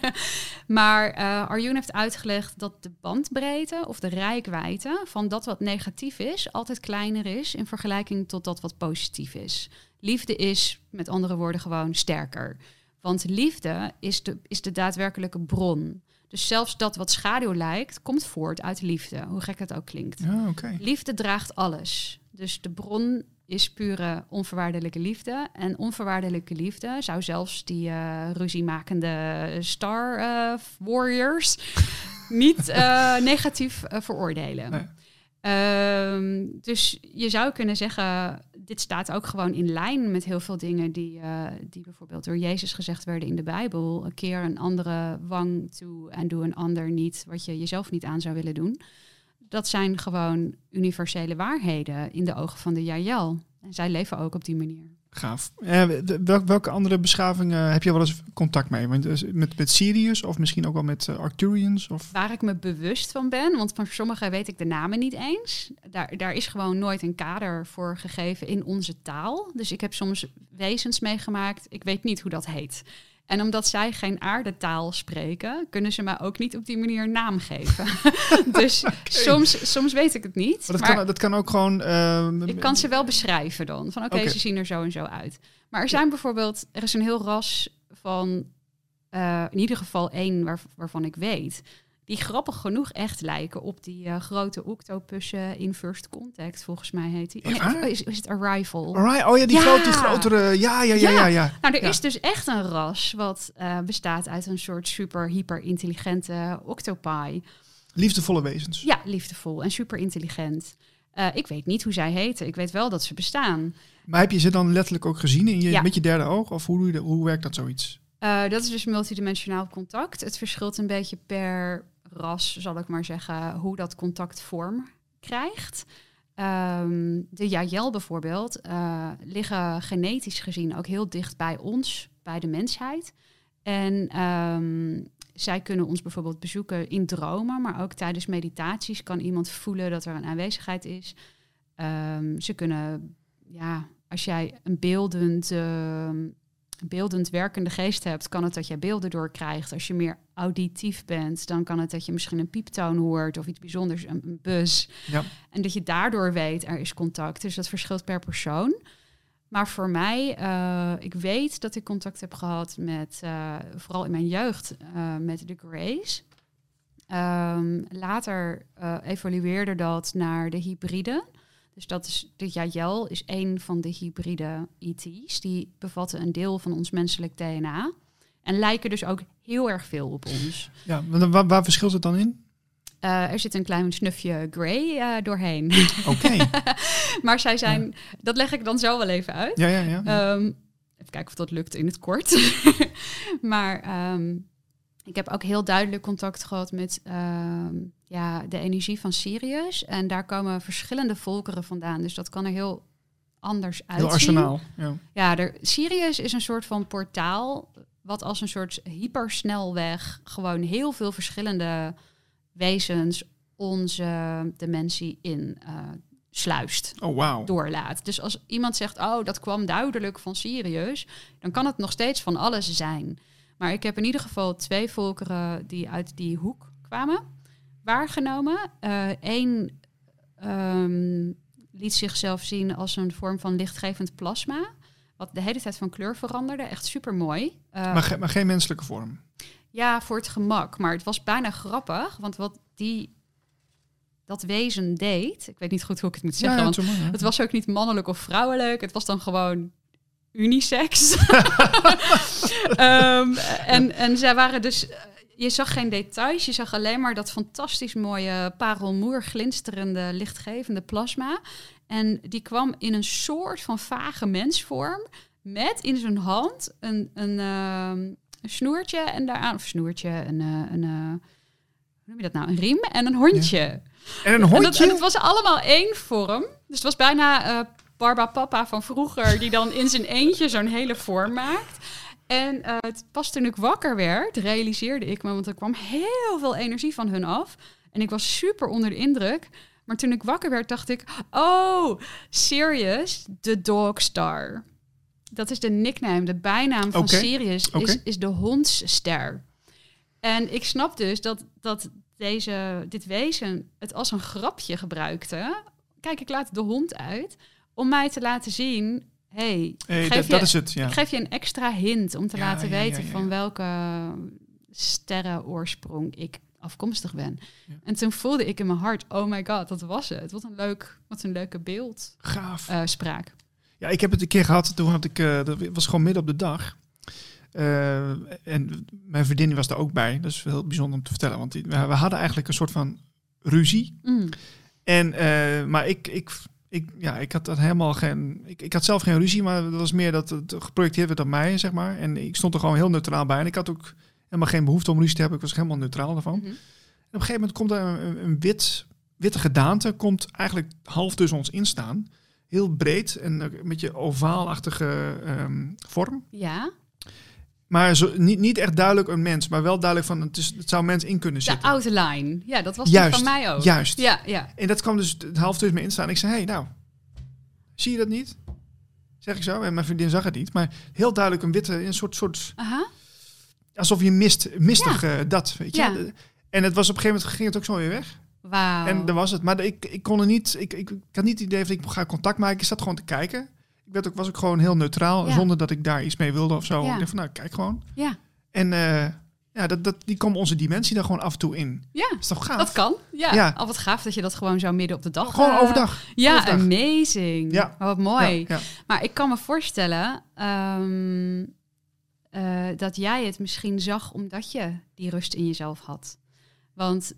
B: maar eh Arjun heeft uitgelegd dat de bandbreedte of de rijkwijde van dat wat negatief is, altijd kleiner is in vergelijking tot dat wat positief is. Liefde is, met andere woorden, gewoon sterker. Want liefde is de, is de daadwerkelijke bron. Dus zelfs dat wat schaduw lijkt, komt voort uit liefde, hoe gek het ook klinkt.
A: Ja.
B: Liefde draagt alles. Dus de bron is pure onvoorwaardelijke liefde. En onvoorwaardelijke liefde zou zelfs die eh ruziemakende Star eh, Warriors niet eh, negatief veroordelen.
A: Nee.
B: Ehm, dus je zou kunnen zeggen, dit staat ook gewoon in lijn met heel veel dingen die, die bijvoorbeeld door Jezus gezegd werden in de Bijbel. Een keer een andere wang toe en doe een ander niet wat je jezelf niet aan zou willen doen. Dat zijn gewoon universele waarheden in de ogen van de Jajel. En zij leven ook op die manier.
A: Gaaf. Eh, de- welk- welke andere beschavingen heb je wel eens contact mee? Want, dus met, met Sirius of misschien ook wel met eh, Arcturians? Of...
B: Waar ik me bewust van ben, want van sommigen weet ik de namen niet eens. Daar, daar is gewoon nooit een kader voor gegeven in onze taal. Dus ik heb soms wezens meegemaakt, ik weet niet hoe dat heet. En omdat zij geen aardetaal spreken, kunnen ze me ook niet op die manier naam geven. dus soms, soms weet ik het niet.
A: Maar dat,
B: maar
A: kan, dat kan ook gewoon... eh,
B: ik kan ze wel beschrijven dan. Van oké, ze zien er zo en zo uit. Maar er zijn bijvoorbeeld, er is een heel ras van, eh, in ieder geval één waar, waarvan ik weet, die grappig genoeg echt lijken op die eh, grote octopussen in First Contact, volgens mij heet die. Oh, is, is het Arrival?
A: Oh ja, die,
B: Ja.
A: grote, die grotere... Ja, ja, ja, ja.
B: Ja. Nou, er is dus echt een ras wat eh, bestaat uit een soort super hyper intelligente octopi.
A: Liefdevolle wezens.
B: Ja, liefdevol en super intelligent. Eh, ik weet niet hoe zij heten. Ik weet wel dat ze bestaan.
A: Maar heb je ze dan letterlijk ook gezien in je, met je derde oog? Of hoe, hoe werkt dat zoiets?
B: Dat is dus multidimensionaal contact. Het verschilt een beetje per ras, zal ik maar zeggen, hoe dat contact vorm krijgt. Ehm, de Jajel bijvoorbeeld eh, liggen genetisch gezien ook heel dicht bij ons, bij de mensheid. En ehm, zij kunnen ons bijvoorbeeld bezoeken in dromen, maar ook tijdens meditaties kan iemand voelen dat er een aanwezigheid is. Ehm, ze kunnen, ja, als jij een beeldend, beeldend werkende geest hebt, kan het dat jij beelden doorkrijgt. Als je meer auditief bent, dan kan het dat je misschien een pieptoon hoort of iets bijzonders, een, een buzz.
A: Ja.
B: En dat je daardoor weet, er is contact. Dus dat verschilt per persoon. Maar voor mij, eh, ik weet dat ik contact heb gehad met, eh, vooral in mijn jeugd, eh, met de Grace. Ehm, later evolueerde dat naar de hybride. Dus dat is, de Jajel is een van de hybride ET's. Die bevatten een deel van ons menselijk DNA. En lijken dus ook heel erg veel op ons.
A: Ja, waar, waar verschilt het dan in?
B: Eh, er zit een klein snufje grey eh, doorheen.
A: Oké.
B: maar zij zijn, dat leg ik dan zo wel even uit.
A: Ja, ja, ja.
B: Ehm, even kijken of dat lukt in het kort. maar ehm, ik heb ook heel duidelijk contact gehad met ehm, ja, de energie van Sirius. En daar komen verschillende volkeren vandaan. Dus dat kan er heel anders uitzien.
A: Heel arsenaal. Ja.
B: Ja, er, Sirius is een soort van portaal. Wat als een soort hypersnelweg gewoon heel veel verschillende wezens onze dimensie in eh, sluist
A: Oh, wauw.
B: doorlaat. Dus als iemand zegt, oh, dat kwam duidelijk van Sirius, dan kan het nog steeds van alles zijn. Maar ik heb in ieder geval twee volkeren die uit die hoek kwamen waargenomen. Eén ehm, liet zichzelf zien als een vorm van lichtgevend plasma. Wat de hele tijd van kleur veranderde. Echt super mooi.
A: maar, ge maar geen menselijke vorm?
B: Ja, voor het gemak. Maar het was bijna grappig. Want wat die dat wezen deed. Ik weet niet goed hoe ik het moet zeggen. want het was ook niet mannelijk of vrouwelijk. Het was dan gewoon unisex. um, en, en zij waren dus. Je zag geen details, je zag alleen maar dat fantastisch mooie parelmoer glinsterende, lichtgevende plasma. En die kwam in een soort van vage mensvorm met in zijn hand een, een, ehm, een snoertje en daaraan, of snoertje, een, uh, een uh, hoe noem je dat nou, een riem en een hondje.
A: En een hondje?
B: En, het was allemaal één vorm. Dus het was bijna uh, Barba Papa van vroeger, die dan in zijn eentje zo'n hele vorm maakt. En uh, het, pas toen ik wakker werd, realiseerde ik me, want er kwam heel veel energie van hun af. En ik was super onder de indruk. Maar toen ik wakker werd, dacht ik: Oh, Sirius, de Dogstar. Dat is de nickname, de bijnaam van Sirius, is, is de hondsster. En ik snap dus dat, dat deze, dit wezen het als een grapje gebruikte. Kijk, ik laat de hond uit om mij te laten zien. Hey,
A: hey dat, dat, is het. Ja.
B: Ik geef je een extra hint om te laten weten van welke sterrenoorsprong ik afkomstig ben. En toen voelde ik in mijn hart, oh my god, dat was het. Wat een leuk, wat een leuke beeld.
A: Gaaf.
B: Uh, spraak.
A: Ja, ik heb het een keer gehad. Toen had ik, uh, dat was gewoon midden op de dag. Uh, en mijn vriendin was er ook bij. Dat is heel bijzonder om te vertellen. Want we, hadden eigenlijk een soort van ruzie. Mm. En, uh, maar ik, ik, ik, ja, ik had dat helemaal geen. Ik, ik had zelf geen ruzie, maar dat was meer dat het geprojecteerd werd op mij, zeg maar. En ik stond er gewoon heel neutraal bij. En ik had ook helemaal geen behoefte om ruzie te hebben. Ik was helemaal neutraal daarvan. Mm -hmm. En op een gegeven moment komt er een, een, wit, witte gedaante, komt eigenlijk half tussen ons instaan. Heel breed en een beetje ovaalachtige um, vorm.
B: Ja.
A: Maar zo, niet, niet echt duidelijk een mens, maar wel duidelijk van het, is, het zou mens in kunnen zitten.
B: De outline, ja, dat was juist, van mij ook.
A: Juist.
B: Ja, ja.
A: En dat kwam dus het half tussen me instaan. Ik zei, hé, hey, nou, zie je dat niet? Zeg ik zo. En mijn vriendin zag het niet. Maar heel duidelijk een witte, een soort, soort
B: Aha.
A: alsof je mist, mistig ja. uh, dat, weet je. Ja. En het was op een gegeven moment ging het ook zo weer weg.
B: Wauw.
A: En daar was het. Maar ik, ik kon er niet, ik, ik, ik had niet het idee van ik ga contact maken. Ik zat gewoon te kijken ik werd ook, was ook gewoon heel neutraal, zonder dat ik daar iets mee wilde of zo. Ja. Ik dacht van, nou, kijk gewoon.
B: Ja.
A: En uh, ja, dat, dat, die komt onze dimensie daar gewoon af en toe in.
B: Ja,
A: is toch gaaf?
B: Dat kan. Ja. ja. Al wat gaaf dat je dat gewoon zo midden op de dag...
A: Gewoon uh, overdag.
B: Ja,
A: overdag.
B: amazing.
A: Ja.
B: Oh, wat mooi. Ja, maar ik kan me voorstellen um, uh, dat jij het misschien zag omdat je die rust in jezelf had. Want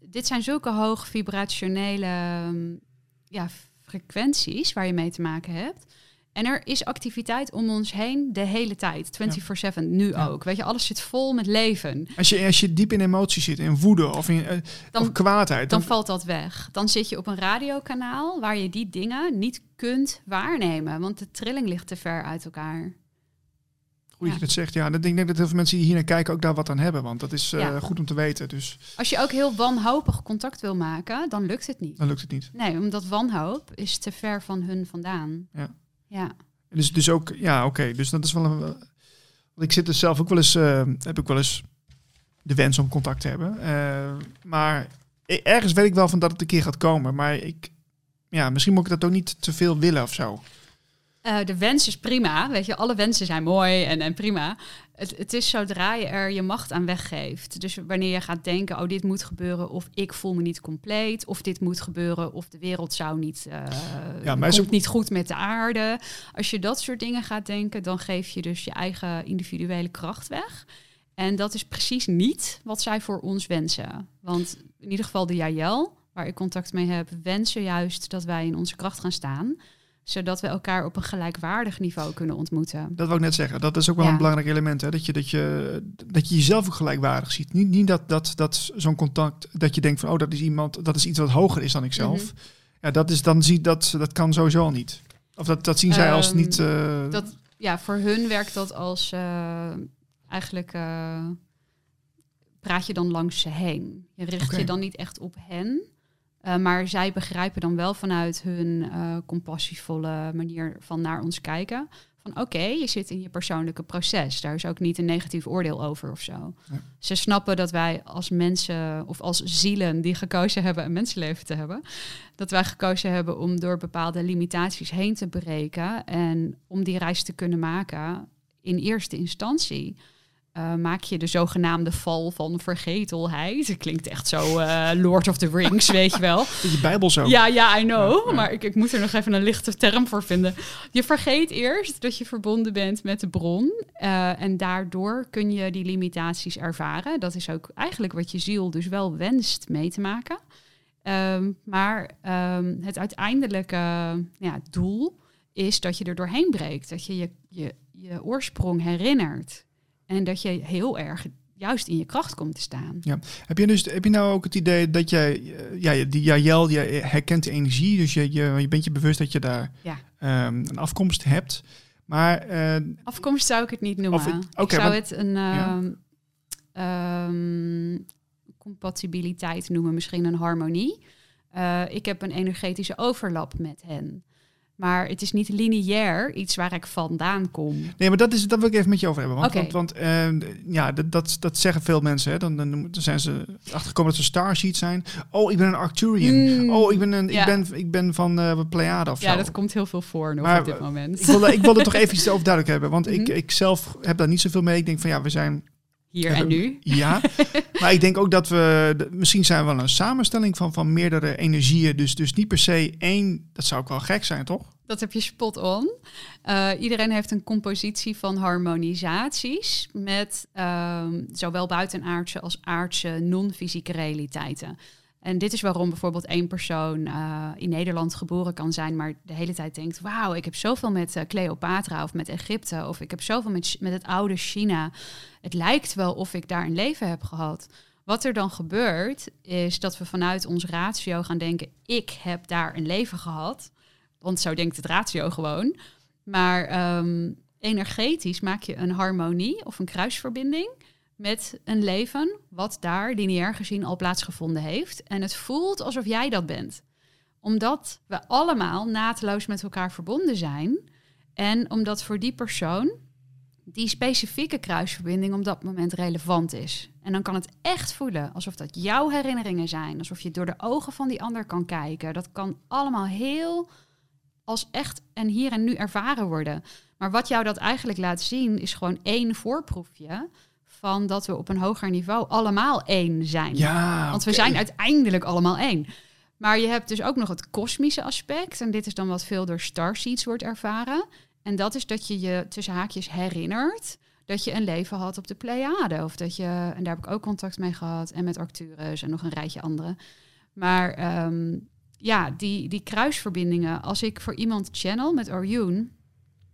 B: dit zijn zulke hoog vibrationele um, ja, frequenties waar je mee te maken hebt. En er is activiteit om ons heen de hele tijd, 24/7, nu ja. ook. Weet je, alles zit vol met leven.
A: Als je, als je diep in emotie zit, in woede of in uh,
B: dan,
A: of kwaadheid,
B: dan, dan, valt dat weg. Dan zit je op een radiokanaal waar je die dingen niet kunt waarnemen, want de trilling ligt te ver uit elkaar.
A: Hoe je het zegt, ja. Ik denk dat heel veel mensen die hier naar kijken ook daar wat aan hebben, want dat is uh, ja. goed om te weten. Dus.
B: Als je ook heel wanhopig contact wil maken, dan lukt het niet.
A: Dan lukt het niet.
B: Nee, omdat wanhoop is te ver van hun vandaan.
A: Ja.
B: Ja.
A: Dus, dus ook, ja, oké. Okay. Dus dat is wel een. Want ik zit er zelf ook wel eens, uh, heb ik wel eens de wens om contact te hebben. Uh, maar ergens weet ik wel van dat het een keer gaat komen. Maar ik, ja, misschien moet ik dat ook niet te veel willen of zo.
B: Uh, de wens is prima, weet je, alle wensen zijn mooi en, en prima. Het, het is zodra je er je macht aan weggeeft. Dus wanneer je gaat denken, oh dit moet gebeuren, of ik voel me niet compleet, of dit moet gebeuren, of de wereld zou niet, uh, ja, maar komt ook... niet goed met de aarde. Als je dat soort dingen gaat denken, dan geef je dus je eigen individuele kracht weg. En dat is precies niet wat zij voor ons wensen. Want in ieder geval de Jael, waar ik contact mee heb, wensen juist dat wij in onze kracht gaan staan zodat we elkaar op een gelijkwaardig niveau kunnen ontmoeten.
A: Dat wil ik net zeggen. Dat is ook wel ja. een belangrijk element. Hè? Dat, je, dat, je, dat je jezelf ook gelijkwaardig ziet. Niet, niet dat, dat, dat zo'n contact, dat je denkt van, oh, dat is iemand, dat is iets wat hoger is dan ikzelf. Mm -hmm. Ja, dat is dan ziet dat, dat kan sowieso al niet. Of dat, dat zien zij um, als
B: Ehm,
A: niet. Uh,
B: dat, ja, voor hun werkt dat als uh, eigenlijk. Uh, praat je dan langs ze heen. Je richt okay. je dan niet echt op hen. Uh, maar zij begrijpen dan wel vanuit hun uh, compassievolle manier van naar ons kijken. van oké, je zit in je persoonlijke proces. Daar is ook niet een negatief oordeel over of zo.
A: Ja.
B: Ze snappen dat wij als mensen of als zielen die gekozen hebben een mensenleven te hebben, dat wij gekozen hebben om door bepaalde limitaties heen te breken en om die reis te kunnen maken in eerste instantie uh, maak je de zogenaamde val van vergetelheid. Het klinkt echt zo uh, Lord of the Rings, weet je wel.
A: Je Bijbel zo.
B: Ja, ja, I know. Ja, ja. Maar ik, ik moet er nog even een lichte term voor vinden. Je vergeet eerst dat je verbonden bent met de bron. Uh, en daardoor kun je die limitaties ervaren. Dat is ook eigenlijk wat je ziel dus wel wenst mee te maken. Um, maar um, het uiteindelijke ja, doel is dat je er doorheen breekt. Dat je je, je, je oorsprong herinnert. En dat je heel erg juist in je kracht komt te staan.
A: Ja. Heb, je dus, heb je nou ook het idee dat jij, ja, die Jael, je herkent de energie, dus je, je, je bent je bewust dat je daar
B: ja.
A: um, een afkomst hebt. Maar, uh,
B: afkomst zou ik het niet noemen.
A: Of het, okay,
B: ik zou
A: maar,
B: het een ja. um, compatibiliteit noemen, misschien een harmonie. Uh, ik heb een energetische overlap met hen. Maar het is niet lineair iets waar ik vandaan kom.
A: Nee, maar dat, is, dat wil ik even met je over hebben. Want, want, want uh, ja, dat, dat, dat zeggen veel mensen. Hè. Dan, dan, dan zijn ze achtergekomen dat ze Starseed zijn. Oh, ik ben een Arcturian.
B: Mm,
A: oh, ik ben, een,
B: ja.
A: ik ben, ik ben van uh, Pleiade of
B: Ja,
A: zo.
B: dat komt heel veel voor nog
A: Maar,
B: op dit moment.
A: Ik wilde, ik wilde toch even iets over duidelijk hebben. Want ik,
B: Mhm.
A: ik zelf heb daar niet zoveel mee. Ik denk van ja, we zijn...
B: Hier en nu.
A: Ja, maar ik denk ook dat we... Misschien zijn we wel een samenstelling van, van meerdere energieën. Dus, dus niet per se één... Dat zou ook wel gek zijn, toch?
B: Dat heb je spot on. Eh, iedereen heeft een compositie van harmonisaties met ehm, zowel buitenaardse als aardse non-fysieke realiteiten. En dit is waarom bijvoorbeeld één persoon eh, in Nederland geboren kan zijn, maar de hele tijd denkt: Wauw, ik heb zoveel met eh, Cleopatra of met Egypte, of ik heb zoveel met, met het oude China. Het lijkt wel of ik daar een leven heb gehad. Wat er dan gebeurt, is dat we vanuit ons ratio gaan denken: Ik heb daar een leven gehad. Want zo denkt het ratio gewoon. Maar ehm, energetisch maak je een harmonie of een kruisverbinding met een leven wat daar lineair gezien al plaatsgevonden heeft. En het voelt alsof jij dat bent. Omdat we allemaal naadloos met elkaar verbonden zijn. En omdat voor die persoon die specifieke kruisverbinding op dat moment relevant is. En dan kan het echt voelen alsof dat jouw herinneringen zijn. Alsof je door de ogen van die ander kan kijken. Dat kan allemaal heel als echt en hier en nu ervaren worden. Maar wat jou dat eigenlijk laat zien, is gewoon één voorproefje van dat we op een hoger niveau allemaal één zijn.
A: Ja,
B: Want we zijn uiteindelijk allemaal één. Maar je hebt dus ook nog het kosmische aspect. En dit is dan wat veel door starseeds wordt ervaren. En dat is dat je je tussen haakjes herinnert dat je een leven had op de Pleiade. Of dat je, en daar heb ik ook contact mee gehad. En met Arcturus en nog een rijtje andere. Maar ehm, ja, die, die kruisverbindingen. Als ik voor iemand channel met Orion,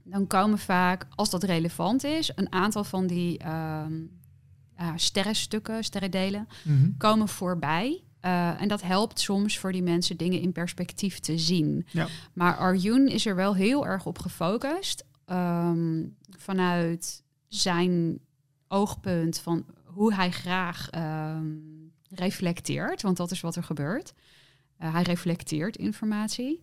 B: dan komen vaak, als dat relevant is, een aantal van die ehm ja, sterrenstukken, sterrendelen,
A: Mhm.
B: komen voorbij. Eh, en dat helpt soms voor die mensen dingen in perspectief te zien.
A: Ja.
B: Maar Arjun is er wel heel erg op gefocust. ehm, vanuit zijn oogpunt van hoe hij graag ehm, reflecteert. Want dat is wat er gebeurt. Eh, hij reflecteert informatie.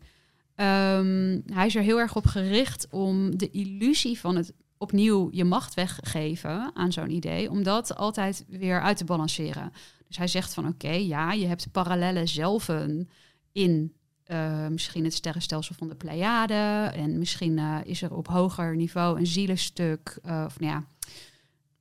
B: Ehm, hij is er heel erg op gericht om de illusie van het opnieuw je macht weggeven aan zo'n idee, om dat altijd weer uit te balanceren. Dus hij zegt van oké, ja, je hebt parallele zelven in eh, misschien het sterrenstelsel van de Pleiade en misschien eh, is er op hoger niveau een zielenstuk eh, of nou ja,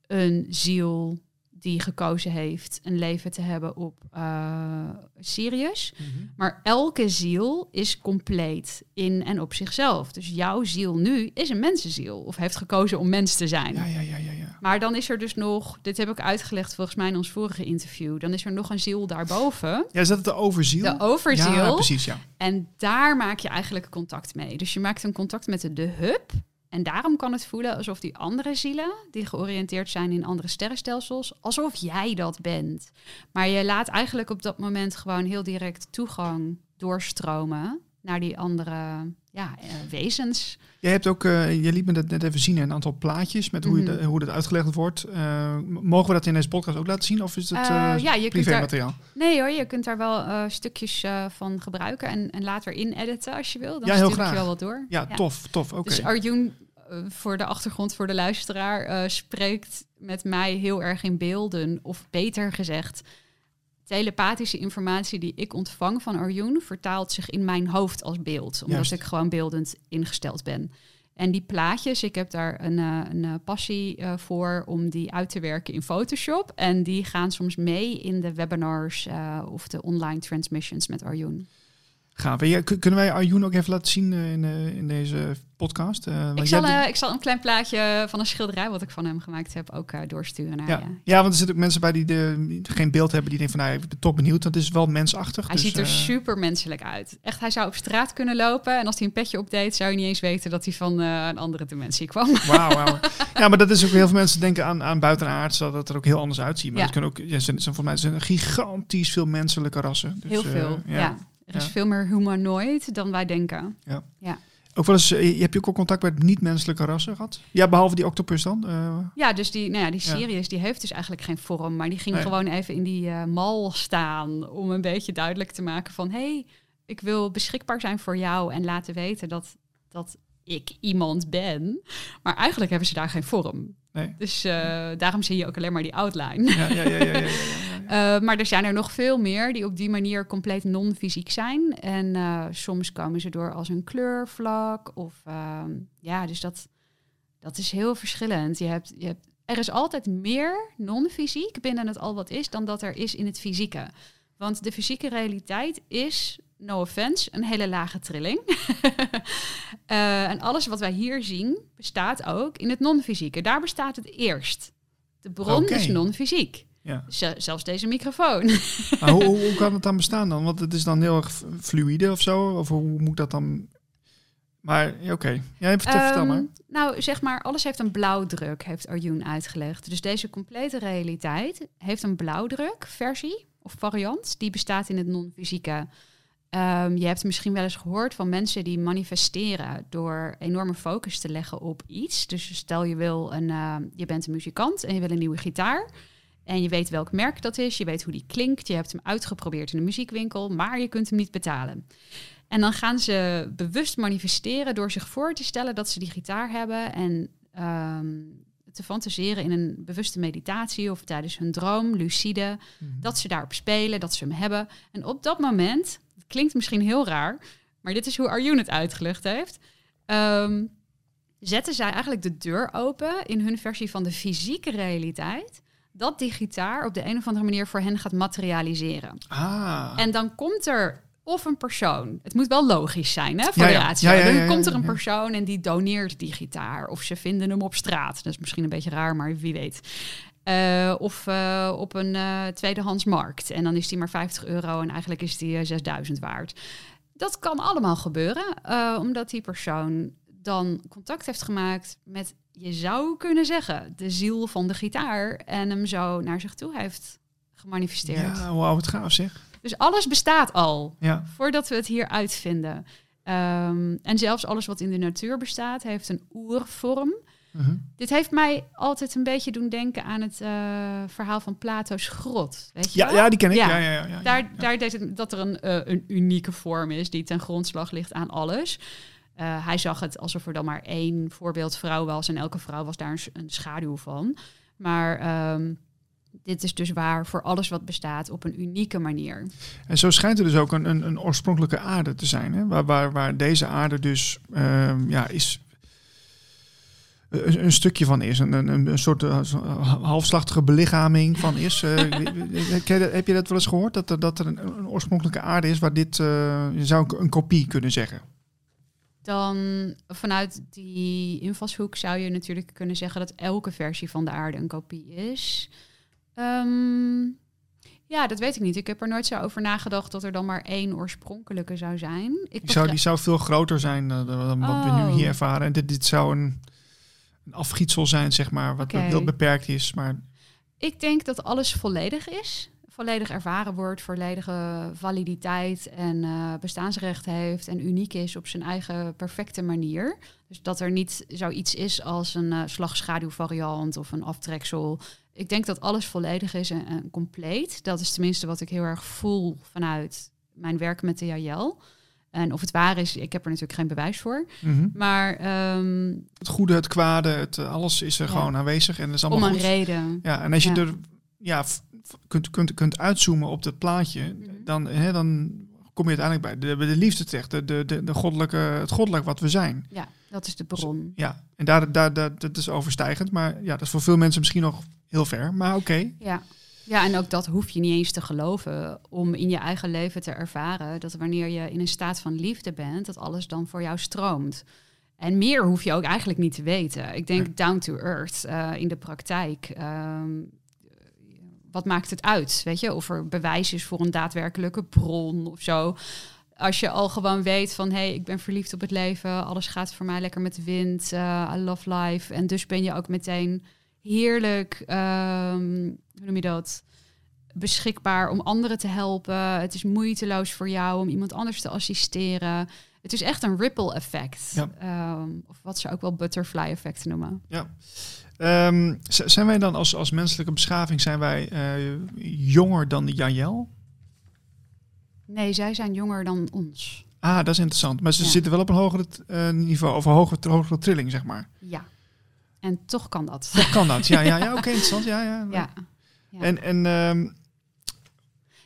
B: een ziel die gekozen heeft een leven te hebben op eh, Sirius.
A: Mhm.
B: Maar elke ziel is compleet in en op zichzelf. Dus jouw ziel nu is een mensenziel. Of heeft gekozen om mens te zijn.
A: Ja, ja, ja, ja, ja.
B: Maar dan is er dus nog, dit heb ik uitgelegd volgens mij in ons vorige interview. Dan is er nog een ziel daarboven.
A: Ja, is dat de overziel?
B: De overziel.
A: Ja, precies, ja.
B: En daar maak je eigenlijk contact mee. Dus je maakt een contact met de, de hub. En daarom kan het voelen alsof die andere zielen, die georiënteerd zijn in andere sterrenstelsels, alsof jij dat bent. Maar je laat eigenlijk op dat moment gewoon heel direct toegang doorstromen naar die andere ja, eh, wezens.
A: Jij hebt ook, eh, je liet me dat net even zien, een aantal plaatjes met hoe, je
B: Mhm.
A: hoe dat uitgelegd wordt. Eh, mogen we dat in deze podcast ook laten zien? Of is het
B: ja, je kunt
A: privé
B: daar,
A: materiaal?
B: nee hoor, je kunt daar wel stukjes van gebruiken en, en later in editen als je wil. Dan
A: Ja, heel
B: stuur ik
A: graag.
B: je wel wat door.
A: Ja, tof, tof. Oké.
B: Dus Arjun voor de achtergrond, voor de luisteraar, spreekt met mij heel erg in beelden. Of beter gezegd, telepathische informatie die ik ontvang van Arjun vertaalt zich in mijn hoofd als beeld. Omdat
A: Juist.
B: ik gewoon beeldend ingesteld ben. En die plaatjes, ik heb daar een, eh, een eh, passie eh, voor om die uit te werken in Photoshop. En die gaan soms mee in de webinars of de online transmissions met Arjun.
A: Gaaf. Ja, kunnen wij Arjun ook even laten zien eh, in, eh, in deze podcast? Eh,
B: Ik zal, ik zal een klein plaatje van een schilderij wat ik van hem gemaakt heb ook doorsturen naar
A: ja.
B: je.
A: ja, want er zitten ook mensen bij die, de, geen beeld hebben. Die denken van, nou, ik ben toch benieuwd. Want het is wel mensachtig.
B: Hij
A: dus,
B: ziet er super menselijk uit. Echt, hij zou op straat kunnen lopen. En als hij een petje opdeed, zou je niet eens weten dat hij van een andere dimensie kwam.
A: Wauw, wauw. Ja, maar dat is ook heel veel mensen denken aan, aan buitenaards, dat het er ook heel anders uitziet. Maar
B: Ja.
A: het kunnen ook, ja, zijn, zijn, volgens mij zijn er gigantisch veel menselijke rassen. Dus,
B: Heel veel, ja. Er is
A: Ja.
B: veel meer humanoid dan wij denken.
A: Ook wel eens, eh, heb je ook al contact met niet-menselijke rassen gehad? Ja, behalve die octopus dan? Eh,
B: Ja, dus die, nou ja, die
A: Ja.
B: Sirius die heeft dus eigenlijk geen vorm. Maar die ging
A: Nee.
B: gewoon even in die eh, mal staan om een beetje duidelijk te maken van... hé, hey, ik wil beschikbaar zijn voor jou en laten weten dat, dat ik iemand ben. Maar eigenlijk hebben ze daar geen vorm.
A: nee.
B: Dus daarom zie je ook alleen maar die outline.
A: Ja, ja, ja, ja, ja, ja, ja.
B: Uh, maar er zijn er nog veel meer die op die manier compleet non-fysiek zijn. En uh, soms komen ze door als een kleurvlak. Of uh, ja, dus dat, dat is heel verschillend. Je hebt, je hebt, er is altijd meer non-fysiek binnen het al wat is dan dat er is in het fysieke. Want de fysieke realiteit is, no offense, een hele lage trilling. uh, en alles wat wij hier zien bestaat ook in het non-fysieke. Daar bestaat het eerst. De bron is non-fysiek.
A: Ja.
B: Zelfs deze microfoon.
A: Maar hoe, hoe, kan het dan bestaan dan? Want het is dan heel erg f- fluïde of zo? Of hoe moet dat dan... Maar oké. Ja, vertel, vertel
B: Ehm,
A: maar.
B: Nou, zeg maar, alles heeft een blauwdruk, heeft Arjun uitgelegd. Dus deze complete realiteit heeft een blauwdruk-versie of variant. Die bestaat in het non-fysieke. Ehm, je hebt misschien wel eens gehoord van mensen die manifesteren door enorme focus te leggen op iets. Dus stel je wil een, eh, je bent een muzikant en je wil een nieuwe gitaar. En je weet welk merk dat is, je weet hoe die klinkt, je hebt hem uitgeprobeerd in een muziekwinkel, maar je kunt hem niet betalen. En dan gaan ze bewust manifesteren door zich voor te stellen dat ze die gitaar hebben en ehm, te fantaseren in een bewuste meditatie of tijdens hun droom, lucide,
A: Mhm.
B: dat ze daarop spelen, dat ze hem hebben. En op dat moment, het klinkt misschien heel raar, maar dit is hoe Arjun het uitgelegd heeft, ehm, zetten zij eigenlijk de deur open in hun versie van de fysieke realiteit, dat die gitaar op de een of andere manier voor hen gaat materialiseren.
A: Ah.
B: En dan komt er of een persoon. Het moet wel logisch zijn, hè, voor
A: Ja,
B: de ratio.
A: Ja, ja,
B: Dan komt er een persoon en die doneert die gitaar. Of ze vinden hem op straat. Dat is misschien een beetje raar, maar wie weet. Eh, of eh, op een eh, tweedehands markt. En dan is die maar 50 euro en eigenlijk is die eh, 6000 waard. Dat kan allemaal gebeuren, omdat die persoon dan contact heeft gemaakt met, je zou kunnen zeggen, de ziel van de gitaar. En hem zo naar zich toe heeft gemanifesteerd.
A: Ja, wauw, wat gaaf zeg.
B: Dus alles bestaat al
A: Ja.
B: voordat we het hier uitvinden. Ehm, en zelfs alles wat in de natuur bestaat, heeft een oervorm.
A: Mhm.
B: Dit heeft mij altijd een beetje doen denken aan het eh, verhaal van Plato's grot. Weet je
A: Ja,
B: wel?
A: ja, die ken ik. Ja.
B: Ja.
A: Ja,
B: Daar, daar deed het dat er een, eh, een unieke vorm is die ten grondslag ligt aan alles. Eh, hij zag het alsof er dan maar één voorbeeld vrouw was en elke vrouw was daar een, een schaduw van. Maar ehm, dit is dus waar voor alles wat bestaat op een unieke manier.
A: En zo schijnt er dus ook een, een, een oorspronkelijke aarde te zijn. Hè? Waar, waar, waar deze aarde dus ehm, ja, is, een, stukje van is. Een, een, een soort eh, zo- halfslachtige belichaming van is. Eh, heb je dat wel eens gehoord? Dat er, dat er een, een oorspronkelijke aarde is waar dit... eh, je zou een kopie kunnen zeggen.
B: Dan vanuit die invalshoek zou je natuurlijk kunnen zeggen dat elke versie van de aarde een kopie is. Ehm, ja, dat weet ik niet. Ik heb er nooit zo over nagedacht dat er dan maar één oorspronkelijke zou zijn. Ik
A: Die zou, die zou veel groter zijn eh, dan wat we nu
B: Oh.
A: hier ervaren. En dit, dit zou een, een afgietsel zijn, zeg maar, wat heel beperkt is. Maar
B: Ik denk dat alles volledig is. Volledig ervaren wordt, volledige validiteit en eh, bestaansrecht heeft en uniek is op zijn eigen perfecte manier. Dus dat er niet zoiets is als een eh slag-schaduw-variant of een aftreksel. Ik denk dat alles volledig is en, en compleet. Dat is tenminste wat ik heel erg voel vanuit mijn werk met de JL. En of het waar is, ik heb er natuurlijk geen bewijs voor.
A: Mhm.
B: Maar ehm,
A: Het goede, het kwade, het, eh, alles is er
B: Ja.
A: gewoon aanwezig en dat is
B: om
A: allemaal
B: een
A: goed.
B: reden.
A: Ja, en als je
B: Ja.
A: er ja, kunt, kunt, kunt uitzoomen op dat plaatje,
B: Mhm.
A: dan, hè, dan kom je uiteindelijk bij de, bij de liefde terecht, de, de, de, de goddelijke, het goddelijk wat we zijn.
B: Ja, dat is de bron.
A: Ja, en daar, daar, daar, dat is overstijgend, maar ja, dat is voor veel mensen misschien nog heel ver, maar oké.
B: Ja. ja, en ook dat hoef je niet eens te geloven om in je eigen leven te ervaren dat wanneer je in een staat van liefde bent, dat alles dan voor jou stroomt. En meer hoef je ook eigenlijk niet te weten. Ik denk down to earth eh, in de praktijk. ehm, wat maakt het uit? Weet je, of er bewijs is voor een daadwerkelijke bron of zo. Als je al gewoon weet van hé, hey, ik ben verliefd op het leven, alles gaat voor mij lekker met de wind, eh, I love life. En dus ben je ook meteen heerlijk, ehm, hoe noem je dat? Beschikbaar om anderen te helpen. Het is moeiteloos voor jou om iemand anders te assisteren. Het is echt een ripple effect.
A: Ja.
B: Ehm, of wat ze ook wel butterfly effect noemen.
A: Ehm, z- zijn wij dan als, als menselijke beschaving, zijn wij eh, jonger dan de Jajel?
B: Nee, zij zijn jonger dan ons.
A: Ah, dat is interessant. Maar ze
B: Ja.
A: zitten wel op een hoger eh, niveau, of een hogere, hogere trilling, zeg maar.
B: Ja. En toch kan dat.
A: Toch kan dat? Ja, ja, ja oké, interessant. Ja, ja.
B: Ja. Ja.
A: En, en ehm,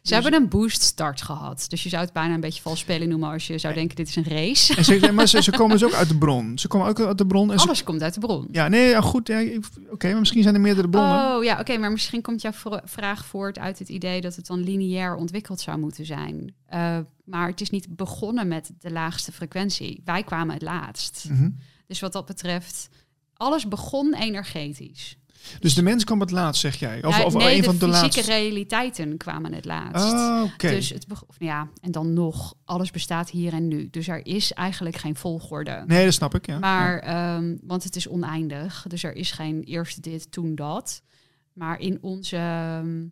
B: Ze hebben een boost start gehad. Dus je zou het bijna een beetje vals spelen noemen als je zou denken dit is een race.
A: En ze, maar ze, ze komen dus ook uit de bron. Ze komen ook uit de bron. En ze,
B: Alles komt uit de bron.
A: ja, nee, ja, goed. Ja, Oké, maar misschien zijn er meerdere bronnen.
B: Oh ja, oké, maar misschien komt jouw vraag voort uit het idee dat het dan lineair ontwikkeld zou moeten zijn. Eh, maar het is niet begonnen met de laagste frequentie. Wij kwamen het laatst.
A: Mhm.
B: Dus wat dat betreft, alles begon energetisch.
A: Dus de mens kwam het laatst, zeg jij? Of,
B: Ja,
A: of
B: nee,
A: een
B: de
A: van de
B: fysieke
A: laatste?
B: realiteiten kwamen het laatst.
A: Oh, oké.
B: Dus het beg- of, ja, en dan nog, alles bestaat hier en nu. Dus er is eigenlijk geen volgorde.
A: Nee, dat snap ik, ja.
B: Maar, ehm, want het is oneindig. Dus er is geen eerst dit, toen dat. Maar in onze ehm,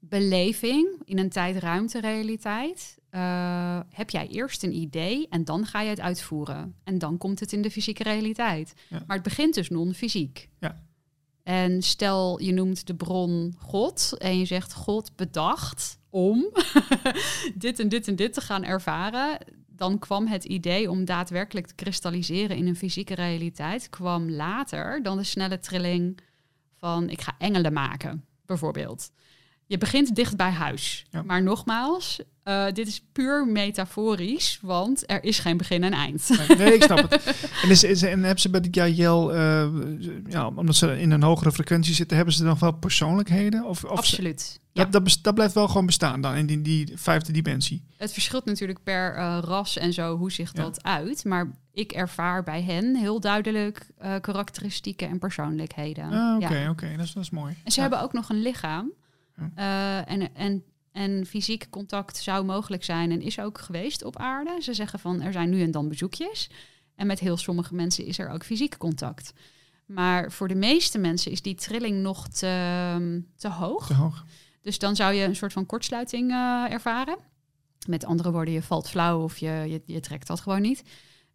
B: beleving, in een tijd-ruimte-realiteit, eh, heb jij eerst een idee en dan ga je het uitvoeren. En dan komt het in de fysieke realiteit.
A: Ja.
B: Maar het begint dus non-fysiek.
A: Ja.
B: En stel je noemt de bron God en je zegt God bedacht om dit en dit en dit te gaan ervaren. Dan kwam het idee om daadwerkelijk te kristalliseren in een fysieke realiteit, kwam later dan de snelle trilling van ik ga engelen maken, bijvoorbeeld. Je begint dicht bij huis.
A: Ja.
B: Maar nogmaals, eh, dit is puur metaforisch, want er is geen begin en eind.
A: Nee, ik snap het. En, is, is, en hebben ze bij de Jajel, eh ja, omdat ze in een hogere frequentie zitten, hebben ze nog wel persoonlijkheden? Of, of ze-
B: Absoluut. Ja.
A: dat, dat, blijft wel gewoon bestaan dan in die, die vijfde dimensie.
B: Het verschilt natuurlijk per eh, ras en zo hoe zich
A: Ja.
B: dat uit. Maar ik ervaar bij hen heel duidelijk karakteristieken en persoonlijkheden.
A: Ah, oké,
B: Ja.
A: oké, dat, is, dat is mooi.
B: En ze hebben ook nog een lichaam. En, en, en fysiek contact zou mogelijk zijn en is ook geweest op aarde. Ze zeggen van er zijn nu en dan bezoekjes. En met heel sommige mensen is er ook fysiek contact. Maar voor de meeste mensen is die trilling nog te, te hoog.
A: Te hoog.
B: Dus dan zou je een soort van kortsluiting eh, ervaren. Met andere woorden, je valt flauw of je, je, je trekt dat gewoon niet.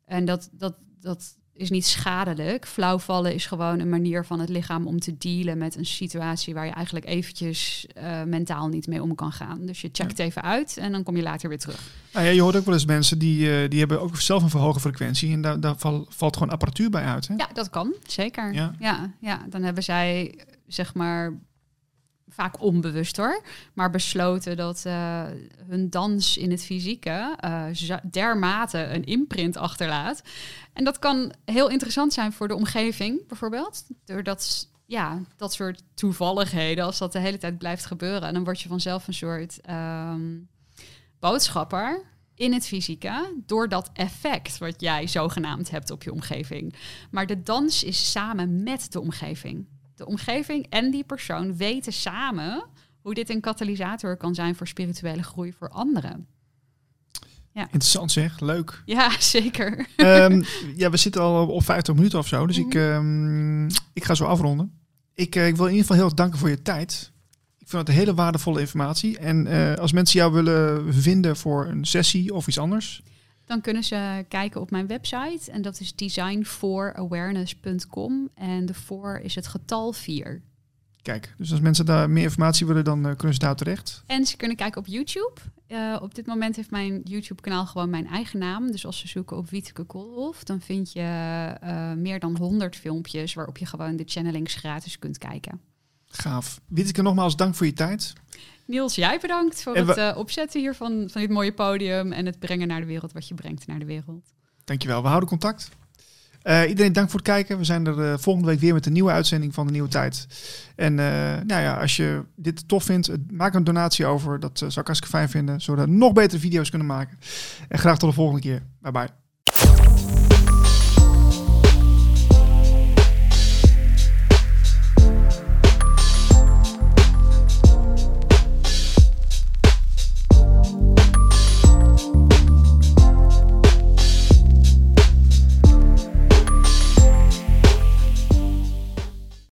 B: En dat, dat, dat is niet schadelijk. Flauwvallen is gewoon een manier van het lichaam om te dealen met een situatie waar je eigenlijk eventjes eh, mentaal niet mee om kan gaan. Dus je checkt even uit en dan kom je later weer terug.
A: Nou ja, je hoort ook wel eens mensen die, eh, die hebben ook zelf een verhogen frequentie. En daar, daar val- valt gewoon apparatuur bij uit. Hè?
B: Ja, dat kan, zeker.
A: Ja.
B: Ja. Ja, dan hebben zij, zeg maar, vaak onbewust hoor, maar besloten dat eh, hun dans in het fysieke eh, dermate een imprint achterlaat. En dat kan heel interessant zijn voor de omgeving, bijvoorbeeld. Doordat, ja, dat soort toevalligheden, als dat de hele tijd blijft gebeuren, dan word je vanzelf een soort ehm, boodschapper in het fysieke door dat effect wat jij zogenaamd hebt op je omgeving. Maar de dans is samen met de omgeving. De omgeving en die persoon weten samen hoe dit een katalysator kan zijn voor spirituele groei voor anderen.
A: Interessant zeg, leuk.
B: Ja, zeker.
A: Ehm, ja, we zitten al op 50 minuten of zo, dus ik,
B: Mhm.
A: ehm, ik ga zo afronden. Ik, eh, ik wil in ieder geval heel erg danken voor je tijd. Ik vind het hele waardevolle informatie. En eh, als mensen jou willen vinden voor een sessie of iets anders,
B: Dan kunnen ze kijken op mijn website en dat is designforawareness.com en de voor is het getal 4.
A: Kijk, dus als mensen daar meer informatie willen, dan kunnen ze daar terecht.
B: En ze kunnen kijken op YouTube. op dit moment heeft mijn YouTube-kanaal gewoon mijn eigen naam. Dus als ze zoeken op Wieteke Koolhof, dan vind je meer dan 100 filmpjes waarop je gewoon de channelings gratis kunt kijken.
A: Gaaf. Wieteke, nogmaals dank voor je tijd.
B: Niels, jij bedankt voor het uh, opzetten hier van, van dit mooie podium en het brengen naar de wereld wat je brengt naar de wereld.
A: Dankjewel, we houden contact. Uh, iedereen dank voor het kijken. We zijn er uh, volgende week weer met een nieuwe uitzending van de Nieuwe Tijd. En nou ja, als je dit tof vindt, maak een donatie over. Dat zou ik hartstikke fijn vinden, zodat we nog betere video's kunnen maken. En graag tot de volgende keer. Bye bye.